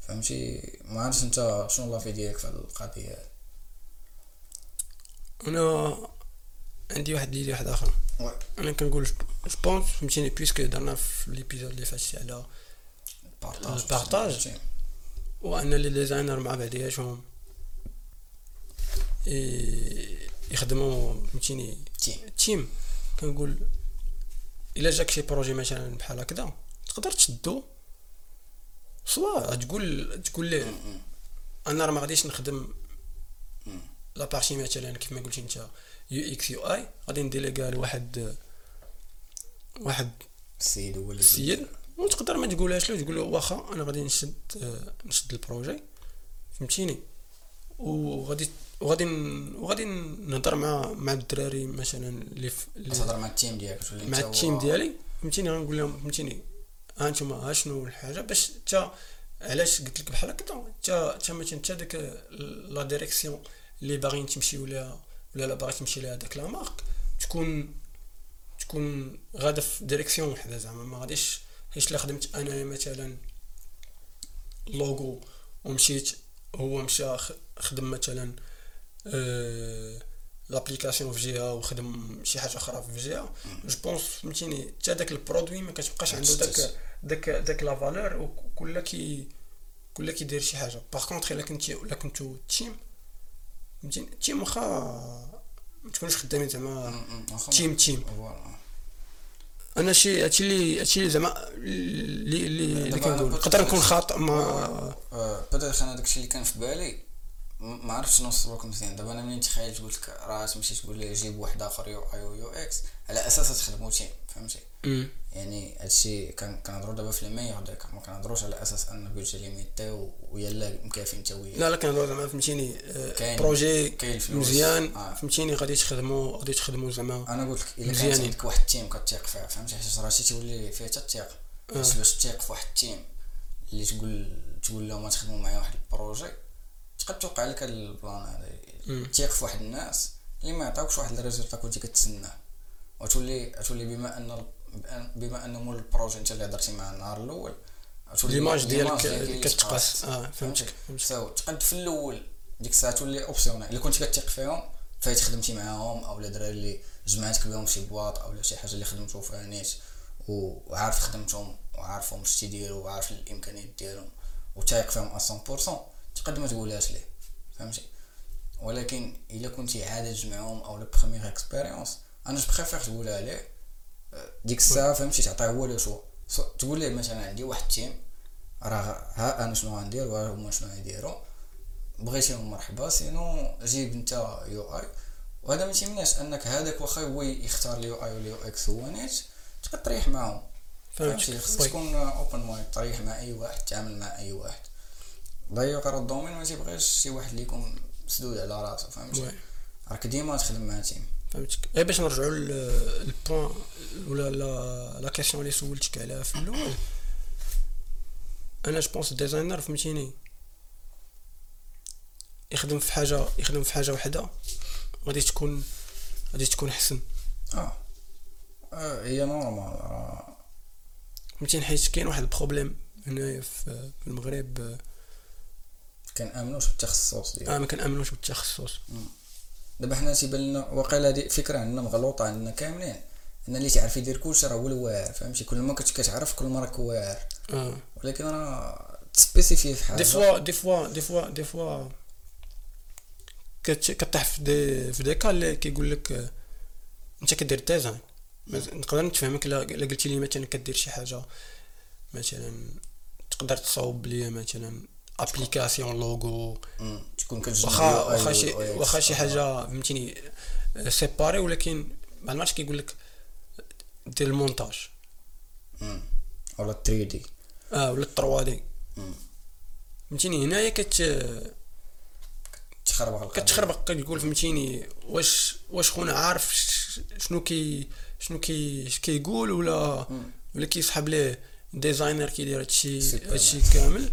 فهمتي؟ ما عرفتش أنت شنو l'avis ديالك في القضية. أنا عندي واحد l'idée واحد آخر. أنا كنقول je pense فهمتيني puisque درنا في l'épisode اللي فات على ال partage. وأن les designers مع بعضياتهم يخدموا فهمتيني team كنقول إلا جاك شي projet مثلا بحال هكذا تقدر تشدو. soit تقول تقول ليه أنا راه ما غاديش نخدم la partie مثلا كيف ما قلتي أنت UX UI غادي نديليغا لواحد واحد السيد هو السيد وتقدر ما تقولهاش له تقول له واخا أنا غادي نشد نشد ال projet. فهمتيني؟ وغادي وغادي وغادي نهضر مع مع الدراري مثلا اللي تهضر مع ال team ديالك مع ال team ديالي؟ فهمتيني؟ غنقول لهم فهمتيني. ها أنتم ها شنو الحاجة؟ باش انت علاش قلت لك بحال هكا؟ انت انت مثلا انت ديك la direction اللي باغيين تمشي ولا ولا لا باغي تمشي لها داك la marque تكون تكون غادا في direction وحدة زعما. ما غاديش حيت لا خدمت أنا مثلا لوغو ومشيت هو مشى خدم مثلا أه l'application في جهة وخدم شي حاجة أخرى في جهة. je pense فهمتيني حتى داك ال produit ما كتبقاش عنده داك داك داك la valeur وكل كي كل كيدير شي حاجة. par contre إلا كنتي إلا كنتو team فهمتيني؟ team واخا ما تكونوش خدامين زعما team team أنا شي هادشي اللي هادشي اللي زعما اللي اللي كنقول نقدر نكون خاطئ ما بدأت أنا داكشي اللي كان في بالي. ما عرفتش نوصل لكم مزيان. دابا أنا ملي تخيلت قلت لك راه تمشي تقول لي جيب واحد آخر UI و UX. على أساس تخدموا team فهمتي؟ يعني هادشي كنهضروا دابا في ال meilleur des cas ما كنهضروش على أساس أن budget limité ويلا مكافي انت وياه لا لا كنهضروا زعما فهمتيني. projet مزيان. آه. فهمتيني غادي تخدموا غادي تخدموا زعما أنا قلت لك إلا كان عندك واحد ال team كتيق فيه فهمتي؟ حيت راه شي تولي فيه حتى الثقة. باش تيق في واحد ال team اللي تقول تقول لهم تخدموا معايا واحد ال projet تقد توقع لك ال plan هذا تيق في واحد الناس اللي ما يعطيوكش واحد ال résultat كنتي كتسناه. وتولي تولي بما أن بما انه مول ال projet أنت اللي هضرتي معاه النهار الأول l'image ديالك كتقاس. آه فهمتك so تقد في الأول ديك الساعة تولي optionnel إلا كنتي كتيق فيهم فايت خدمتي معاهم أو الدراري اللي جمعتك بهم شي boîte أو شي حاجة اللي خدمتو فيها نيت وعارف خدمتهم وعارفهم اش تيديروا وعارف الإمكانيات ديالهم وتايق فيهم 100% تقد ما تقولهاش ليه فهمتي؟ ولكن إلا كنتي عادج معاهم أو la première expérience أنا je préfère تقولها ليه ديك الساعة فهمتي؟ تعطيه هو لو شو تقول ليه مثلا عندي واحد ال team راه ها أنا شنو غندير؟ وها هما شنو غيديروا؟ بغيتيهم مرحبا sinon جيب أنت UI وهذا ما تيمناش أنك هذاك واخا هو يختار ال UI ولا UX هو نيت تقدر تريح معاهم. فهمتي؟ خصك تكون open mind تريح مع أي واحد تعامل مع أي واحد. ضيق راه ال domaine ما تيبغيش شي واحد اللي يكون مسدود على راسو فهمتي؟ راك ديما تخدم مع team. فهمتك. غير باش نرجعوا لل point ولا la la question اللي سولتك عليها في الأول. أنا je pense designer فهمتيني؟ يخدم في حاجة يخدم في حاجة وحدة غادي تكون غادي تكون أحسن. آه, آه هي normal فهمتيني؟ حيت كاين واحد ال problème هنايا في المغرب كنامنوش بالتخصص ديالك؟ آه ما كنأمنوش بالتخصص. دابا حنا تيبان لنا واقيلا هادي فكرة عندنا مغلوطة عندنا كاملين. ان اللي تعرف يدير كلشي راه هو الواعر فهمتي؟ كل ما كنت كتعرف كل ما راك واعر. آه. ولكن راه ت spécifier في حاجة. des fois des fois des fois des fois كطيح في دي في دي اللي كيقول لك آه، أنت كدير design نقدر نتفهمك الا قلتي لي مثلا كدير شي حاجة مثلا تقدر تصاوب لي مثلا. application logo. تكون كتجمع واخا واخا شي. واخا شي حاجة فهمتيني séparé ولكن ما عرفتش كيقول لك دير المونتاج. ولا 3 D آه ولا 3 D فهمتيني هنايا كت تخربق القضية. كتخربق كتقول فهمتيني واش واش خونا عارف شنو كي شنو كي كيقول ولا ولا كيسحب ليه designer كيدير هادشي. هادشي كامل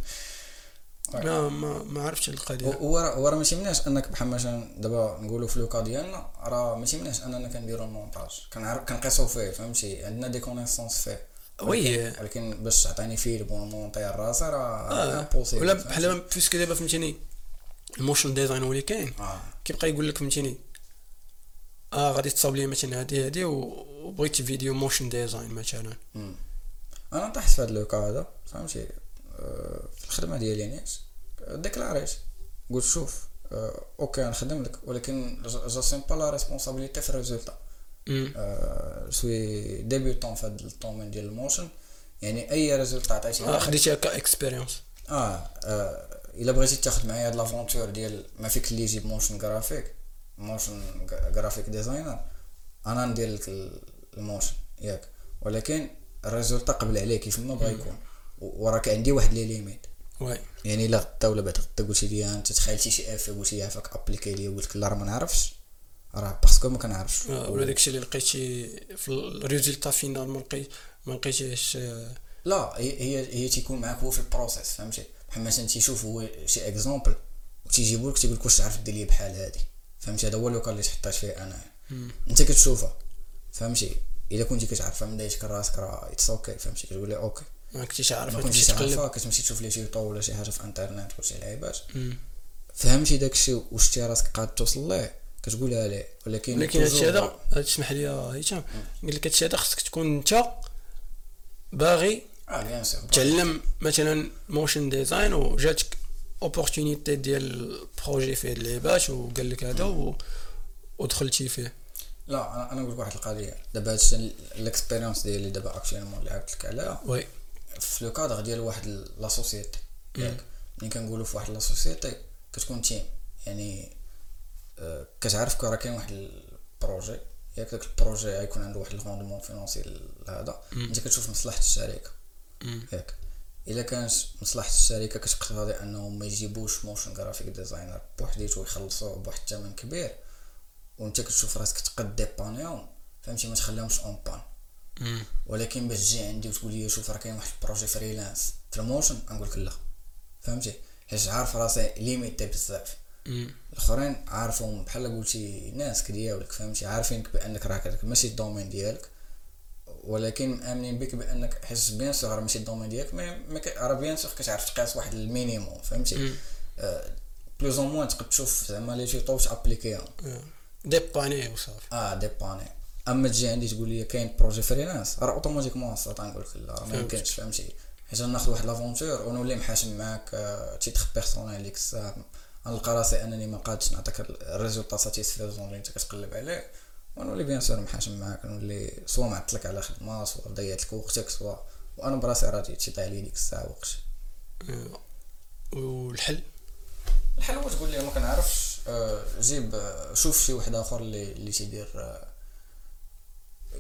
ما ما ما عرفتش القضية. هو راه هو راه ما تيمناش أنك بحال مثلا دابا نقولوا في le cas ديالنا راه ما تيمناش أننا كنديروا المونتاج. كنعرف كنقيسوا فيه فهمتي؟ عندنا des connaissances فيه oui. ولكن باش تعطيني فيلم ون monter راسي راه آه. impossible، ولا؟ بحال parce que دابا فهمتيني؟ ال motion design هو اللي كاين. آه. كيبقى يقول لك فهمتيني؟ آه غادي تصاوب لي مثلا هادي هادي و- وبغيت فيديو motion design مثلا. أنا طحت في هذا le cas هذا فهمتي؟ آه، الخدمة ديالي نيت ديكلاريت. قلت شوف آه، okay نخدم لك ولكن j'assume pas la responsabilité في ال résultat. suis débutant في هذا ال domaine ديال ال motion. يعني أي résultat عطيتي آه خديتيها ك expérience آه, آه إلا بغيتي تاخذ معايا هاد l'aventure ديال ما فيك اللي يجيب motion graphic motion graphic designer أنا ندير لك ال- ال motion ياك. ولكن ال résultat قبل عليه كيف ما بغا يكون. وراك عندي واحد les limites. واي يعني إلا غدا ولا بعد غدا قلتي لي أنت تخيلتي شي آف قلتي لي عافاك appliquer لي قلت لك لا راه ما نعرفش. راه parce que ما كنعرفش. آه، ولا داكشي اللي لقيتي في ال résultat final ما لقيت ما لقيتيش آه، لا هي هي تيكون معاك هو في ال process فهمتي؟ بحال مثلا تيشوف هو شي exemple وتيجيبو لك تيقول لك واش تعرف دير لي بحال هادي. فهمتي؟ هذا هو le cas اللي تحطات فيه أنا. أنت كتشوفها فهمتي؟ إلا كنتي كتعرفها من دايتك راسك راه it's okay فهمتي؟ كتقول لي okay ما كنتيش عارف ما كنتيش تقلب. عارفها كتمشي تشوف لي tuto ولا شي حاجة في انترنت ولا شي لعيبات. فهمتي داكشي وشتي راسك قاد توصل ليه؟ كتقولها ليه ولكن ولكن هادشي هذا تسمح لي هيثم قال لك هادشي هذا خصك تكون انت باغي sûr تعلم مثلا motion design وجاتك opportunité ديال projet فيه اللعبات وقال لك هذا. ودخلتي فيه. لا أنا أنا نقول لك واحد القضية. دابا هادشي ال expérience ديالي دابا actuellement اللي عاودت لك عليها. oui. في le cadre ديال واحد la société ياك ملي كنقولوا في واحد la société كتكون team يعني آه، كتعرف que راه كاين واحد ال projet ياك داك ال projet غيكون عنده واحد ال fondement financier هذا انت كتشوف مصلحة الشركة. ياك إلا كانت مصلحة الشركة كتقتضي أنهم ما يجيبوش motion graphic designer بوحديتو ويخلصوه بواحد الثمن كبير وانت كتشوف راسك تقد dépanner هم فهمتي؟ ما تخليهمش en panne ولكن باش تجي عندي وتقول لي شوف راه كاين واحد ال projet freelance في ال motion نقول لك لا. فهمتي؟ حيت عارف راسي limité بزاف. الأخرين عارفهم بحال قلتي ناس كدياولك فهمتي؟ عارفينك بأنك راك هذاك ماشي ال domaine ديالك. ولكن مأمنين بك بأنك حيت bien sûr راه ماشي ال domaine ديالك mais راه bien sûr كتعرف تقيس واحد ال minimum فهمتي؟ plus ou moins تقد تشوف زعما les tutos ت appliquer هم dépanner وصافي آه dépanner اما تجي عندي تقول لي كاين projet freelance راه automatiquement صات نقول لك لا راه ما. يمكنش فهمتي؟ حيت ناخذ واحد l'aventure ونولي محاشم معاك titre personnel ديك الساعة نلقى راسي أنني ما قادش نعطيك ال résultat satisfaisant اللي أنت كتقلب عليه. ونولي bien sûr محاشم معاك نولي soit معطلك على خدمة soit ضيعت لك وقتك soit. وأنا براسي راضي تيطيح لي ديك الساعة وقت. والحل؟ الحل هو تقول لي ما كنعرفش آه، جيب آه، شوف شي واحد آخر اللي اللي تيدير آه،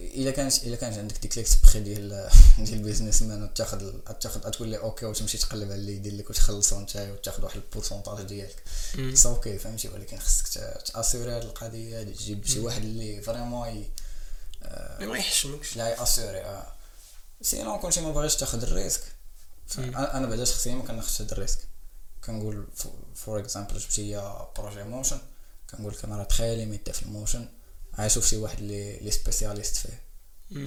إلا كانت إلا كانت عندك ديك l'esprit ديال ديال ال business man تاخذ تاخذ تقول لي OK وتمشي تقلب على اللي يدير لك وتخلصو نتايا وتاخذ واحد ال pourcentage ديالك. ça OK فهمتي؟ ولكن خصك ت- ت assurer هاد القضية هادي تجيب شي واحد اللي vraiment mais ما يحشمكش. لا ي assurer آه. sinon كنتي ما باغيش تاخذ ال risque أنا بعدا شخصيا ما كناخذش هاد ال risque. كنقول for example جبت ليا projet motion كنقول لك أنا راه تخيل limité في ال motion. غنشوف شي واحد اللي اللي spécialiste فيه.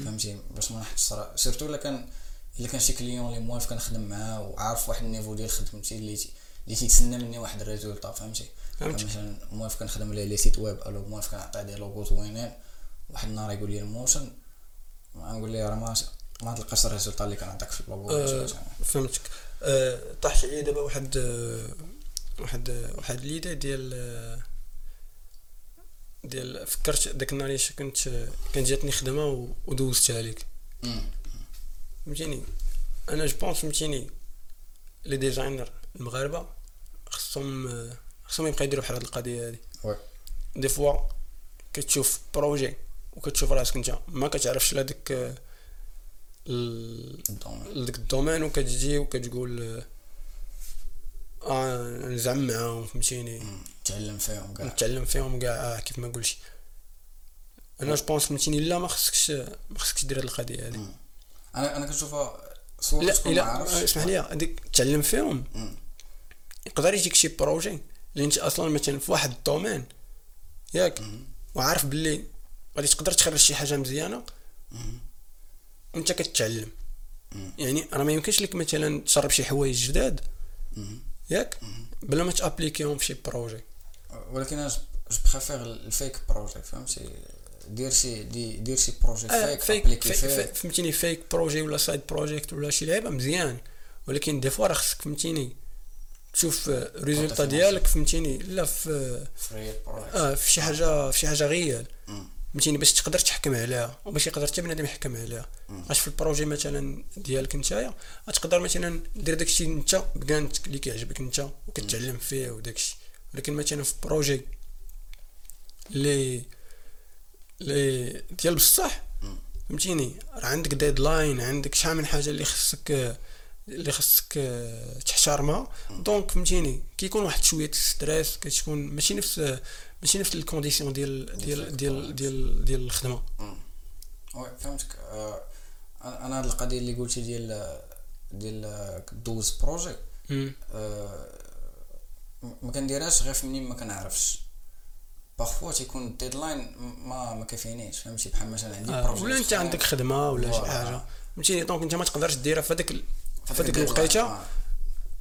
فهمتي؟ باش ما نحطش صرا surtout إلا كان إلا كان شي client اللي موالف كنخدم معاه وعارف واحد ال niveau ديال خدمتي اللي اللي تيتسنى مني واحد ال résultat فهمتي؟ فهمت. مثلا موالف كنخدم ليه les sites web alors موالف كنعطيه des logos زوينين واحد النهار يقول لي ال motion نقول ليه راه ما ما تلقاش ال résultat اللي كنعطيك في اللوغو آه، فهمتك. آه، طاحت عليا دابا واحد آه، واحد آه، واحد l'idée ديال ديال فكرت داك النهار اللي كنت آه، كان جاتني خدمة و- ودوزتها ليك. مم. فهمتيني؟ أنا je pense فهمتيني les designers المغاربة خصهم خصهم يبقى يديروا بحال هاد القضية هادي. oui. des fois كتشوف projet وكتشوف راسك انت ما كتعرفش لا ديك آه، ال- ال domaine. لديك ال domaine وكتجي وكتقول آه، آه نزعم معاهم فهمتيني؟ مم. تعلم فيهم كاع نتعلم فيهم كاع آه كيف ما قلتي أنا je pense فهمتيني لا ما خصكش ما خصكش دير هاد القضية مم. أنا أنا كنشوفها لا لا اسمح لي هذيك تعلم فيهم مم. يقدر يجيك شي projet اللي أنت أصلا مثلا في واحد ال domaine ياك مم. وعارف باللي غادي تقدر تخرج شي حاجة مزيانة. وانت كتعلم. يعني راه ما يمكنش لك مثلا تجرب شي حوايج جداد. ياك بلا ما ت appliquer هم في شي projet ولكن أنا je préfère ال fake projet فهمتي دير شي دي دير شي projet آه fake fake فهمتيني fake projet ولا side project ولا شي لعبه مزيان. ولكن des fois راه خصك فهمتيني تشوف résultat تعطي ديالك فهمتيني لا في projet آه في شي حاجة في شي حاجة réelle. فهمتيني باش تقدر تحكم عليها. وباش يقدر حتى بنادم يحكم عليها. اش في ال projet مثلا ديالك نتايا غتقدر مثلا دير داكشي انت بكانتك اللي كيعجبك انت وكتعلم فيه وداكشي. ولكن مثلا في projet اللي اللي ديال بصح. فهمتيني راه عندك deadline عندك شحال من حاجة اللي خصك اللي خصك آه، تحترمها donc فهمتيني كيكون واحد شوية stress كتكون ماشي نفس ماشي نفس ال condition ديال ديال ديال ديال ديال الخدمة. oui فهمتك آه، أنا هاد القضية اللي قلتي ديال ديال دوز projet. آه، ما كنديرهاش غير في منين ما كنعرفش parfois تيكون ال deadline ما ما كيكفينيش فهمتي بحال مثلا عندي آه، ولا أنت. عندك خدمة ولا شي. حاجة فهمتيني donc أنت ما تقدرش ديرها في هذاك في هذيك. الوقيته آه.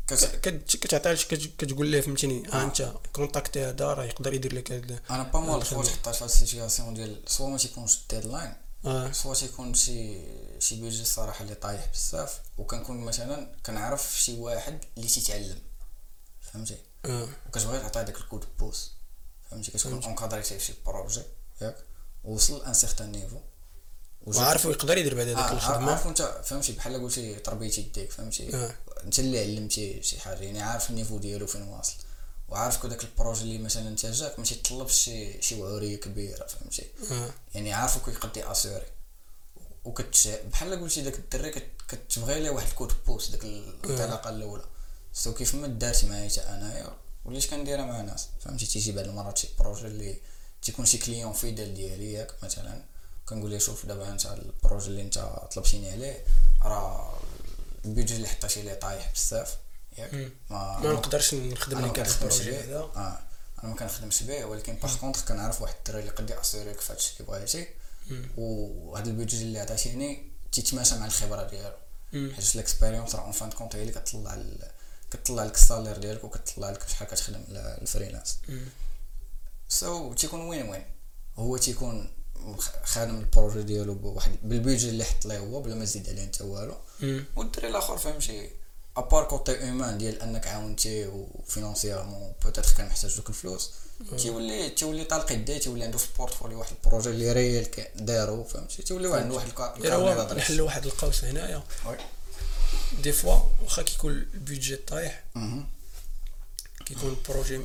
كت- كت- كتعطيها كتقول ليه فهمتيني ها آه. أنت contacter هذا راه يقدر يدير لك هذا أنا با الخدمة. فوا تحطيت في ال situation ديال soit ما تيكونش ال deadline آه soit تيكون شي شي بيجي الصراحه اللي طايح بزاف وكنكون مثلا كنعرف شي واحد اللي تيتعلم فهمتي آه وكتبغي تعطيه داك ال coup de pouce. فهمتي؟ كتكون encadrer تي في شي projet ياك؟ وصل un certain niveau وعارف يقدر يدير بعد آه، هذيك الخدمة. عارف أنت فهمتي؟ بحال قلتي تربيتي يديك فهمتي؟ آه. أنت اللي علمتي شي حاجة يعني عارف ال niveau ديالو فين واصل. وعارف que داك ال projet اللي مثلا أنت جاك ما تيطلبش شي شي وعوريه كبيره فهمتي؟ يعني عارفو كي يقد ي assurer وكت بحال قلتي داك الدري كت- كتبغي ليه واحد ال coup de pouce داك الانطلاقه الأولى. so كيف ما دارت معايا حتى انايا وليت كنديرها مع ناس. فهمتي تيجي بعض المرات شي projet اللي تيكون شي client fidèle ديالي ياك مثلا. كنقول ليه شوف دابا انت ال projet اللي انت طلبتيني عليه راه ال budget اللي حطيتي ليه طايح بزاف ياك. ما ما نقدرش نخدم لك ال projet هذا. آه أنا ما كنخدمش به ولكن par contre كنعرف واحد الدري اللي قد ي assurer ليك في هادشي اللي بغيتي. وهذا ال budget اللي عطاتيني تيتماشى مع الخبرة ديالو. حيت ال expérience راه en fin de compte هي اللي كتطلع كتطلع لك ال salaire ديالك وكتطلع لك شحال كتخدم ال freelance. so تيكون win win هو تيكون خادم ال projet ديالو بواحد بال budget اللي حط ليه هو بلا ما يزيد عليه انت والو. والدري الآخر فهمتي à part côté humain ديال أنك عاونتيه و financièrement peut-être كان محتاج دوك الفلوس تيولي تيولي طالق يديه تيولي عنده في ال portfolio واحد ال projet اللي réel دارو فهمتي؟ تيولي عنده واحد الكا- غير ال carnet هو d'adresses نحل واحد القوس هنايا. des fois واخا كيكون ال budget طايح. كيكون ال projet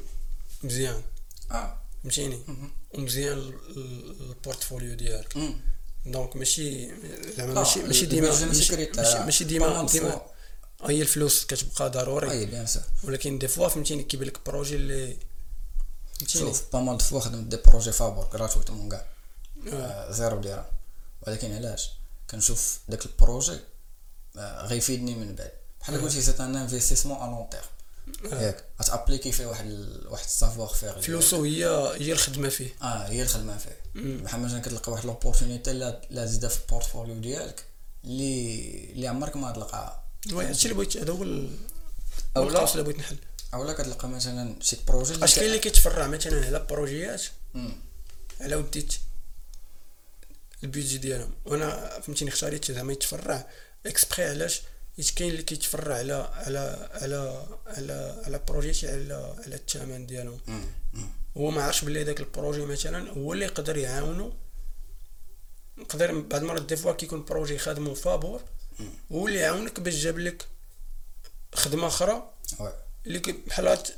مزيان فهمتيني. ومزيان ال- ال- ال portfolio ديالك. donc ماشي زعما ماشي ماشي ديما ماشي ديما ديما. هي الفلوس كتبقى ضروري اي bien sûr ولكن des fois فهمتيني كيبان لك projet اللي شوف pas mal fois خدمت des projets فابور gratuitement كاع زيرو درهم ولكن علاش كنشوف داك ال projet غيفيدني من بعد. بحال قلتي c'est un investissement à long terme ياك غت appliquer فيه واحد ال- واحد ال savoir-faire فلوسو هي هي الخدمة فيه. آه هي الخدمة فيه. بحال مثلا كتلقى واحد l'opportunité لا زيدها في ال portfolio ديالك اللي اللي عمرك ما تلقاها oui هادشي اللي بغيت هذا هو ال- أولا اللي بغيت نحل. أولا كتلقى مثلا شي projet أش كاين اللي كيتفرع مثلا على بروجيات. على وديت ال budget ديالهم. وأنا فهمتيني اختاريت زعما يتفرع. exprès علاش حيت كاين اللي كيتفرع على على على على على بروجيات على على الثمن ديالهم. مم. هو ما عرفش بلي داك ال projet مثلا هو اللي يقدر يعاونو يقدر بعض المرات des fois كيكون projet خادمو فابور. هو اللي يعاونك باش جاب لك خدمة أخرى اللي بحال غت-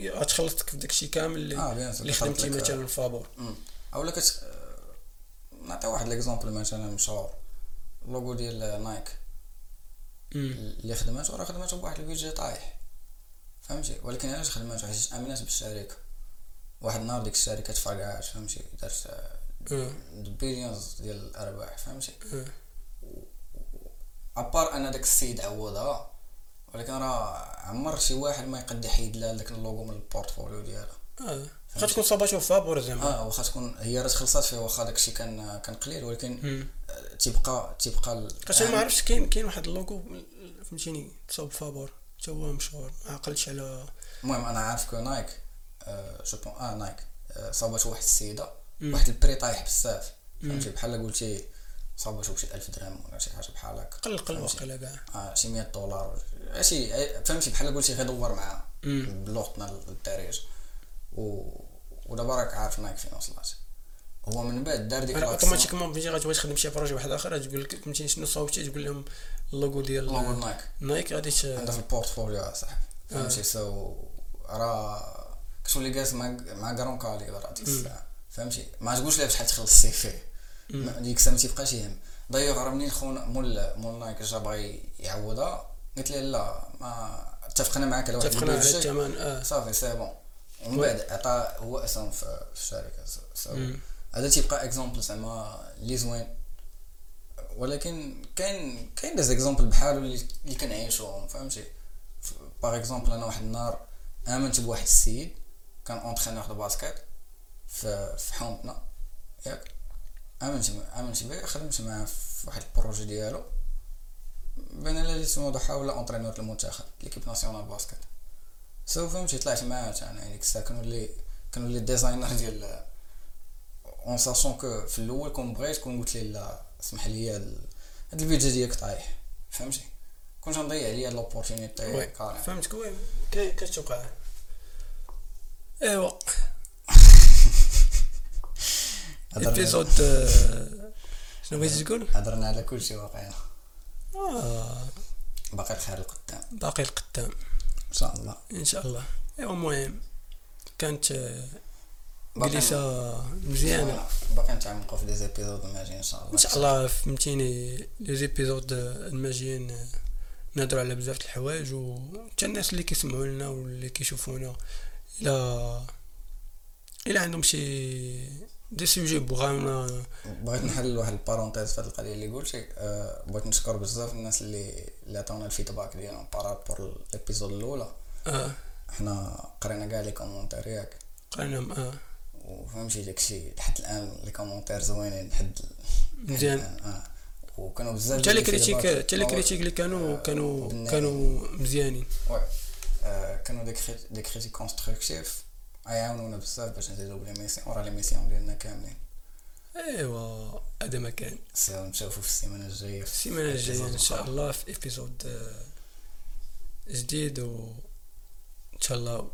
غتخلصك في داكشي كامل اللي, سور اللي خدمتي مثلا فابور. اولا كت آه، نعطي واحد l'exemple مثلا مشهور اللوغو ديال Nike. اللي خدماتو راه خدماتو بواحد ال budget طايح. فهمتي؟ ولكن علاش خدماتو حيت امنات بالشركة واحد النهار ديك الشركة تفرقعات فهمتي؟ دارت billions ديال الأرباح فهمتي؟ à part أن داك السيد عوضها ولكن راه عمر شي واحد ما يقد يحيد لها داك اللوغو من ال portfolio ديالها. آه غتكون صاباتو فابور زعما آه واخا تكون هي راه خلصات فيه واخا داكشي كان كان قليل ولكن. آه، تيبقى تيبقى أنا ما عرفتش كاين كاين واحد اللوغو فهمتيني تصاوب فابور حتى هو مشهور ما عقلتش على المهم أنا عارف que Nike آه je bon آه Nike آه صابت واحد السيدة. واحد ال prix طايح بزاف. فهمتي بحال قلتي صابت بشي ألف درهم ولا شي حاجة بحال هكا قل قل؟ واقيلا كاع آه شي 100 دولار شي آه، فهمتي بحال قلتي غير دور معاها مم. بلغتنا الدارجه و ودابا راك عارف Nike فين وصلت. هو من بعد دار ديك automatiquement فهمتي غتبغي تخدم شي projet واحد آخر تقول لك فهمتيني شنو صاوبتي تقول لهم اللوغو ديال logo Nike Nike غادي عندها في ال portfolio اصاحبي فهمتي so راه كتولي جالس مع مع كارون كالي راه ديك الساعة. فهمتي؟ ما تقولش ليه بشحال تخلص السي ما- ديك الساعة ما تيبقاش يهم. دايوغ راه منين خونا مول مول Nike جا بغى يعوضها قلت ليه لا ما اتفقنا معاك على واحد اتفقنا على. الثمن آه. صافي c'est bon. ومن بعد عطى هو اسهم في الشركة. هذا تيبقى exemple زعما اللي زوين ولكن كاين كاين des exemples بحالو اللي كنعيشوهم فهمتي؟ par exemple أنا واحد النهار آمنت بواحد السيد كان entraîneur de basket في في حومتنا ياك. آمنت آمنت بيه خدمت معاه في واحد ال projet ديالو. بين اللي تنوض حاول entraîneur المنتخب l'équipe nationale basket so فهمتي طلعت معاه أنا ديك الساعة كانوا اللي designer ديال en sachant que في الأول كون بغيت كون قلت ليه لا اسمح لي هاد ال budget ديالك طايح. فهمتي؟ كنت نضيع عليا l'opportunité oui كاريم فهمتك. oui كتوقع أيوا. épisode آه، شنو بغيتي تقول؟ هضرنا على كل شيء واقعنا آه. باقي الخير القدام باقي القدام إن شاء الله. إن شاء الله. ايوا المهم كانت آه، جلسه مزيانة. باقي نتعمقوا في دي زيبيزود ماجي إن شاء الله. إن شاء الله فهمتيني لي زيبيزود الماجيين نهضروا على بزاف د الحوايج و حتى الناس اللي كيسمعوا لنا واللي كيشوفونا إلى إلى عندهم شي دي سوجي بغاونا بغيت نحل واحد ال parenthèse في هاد القضية اللي قلتي أه بغيت نشكر بزاف الناس اللي اللي عطاونا ال feedback ديالهم par rapport à l'épisode الأولى. آه. حنا قرينا كاع les commentaires ياك. قرينا آه. وفهمتي داكشي لحد الآن les commentaires زوينين لحد مزيان. الآن، آه. وكانوا بزاف حتى les critiques. حتى les آه، critiques اللي كانوا آه، كانوا. كانوا مزيانين. oui. آه، كانوا des critiques constructives يعاونونا بزاف باش نزيدو ب l'émission ورا l'émission ديالنا كاملين ايوا هذا ما كان نشوفو في السيمانه الجايه في السيمانه الجايه ان شاء. الله في épisode جديد و ان شاء الله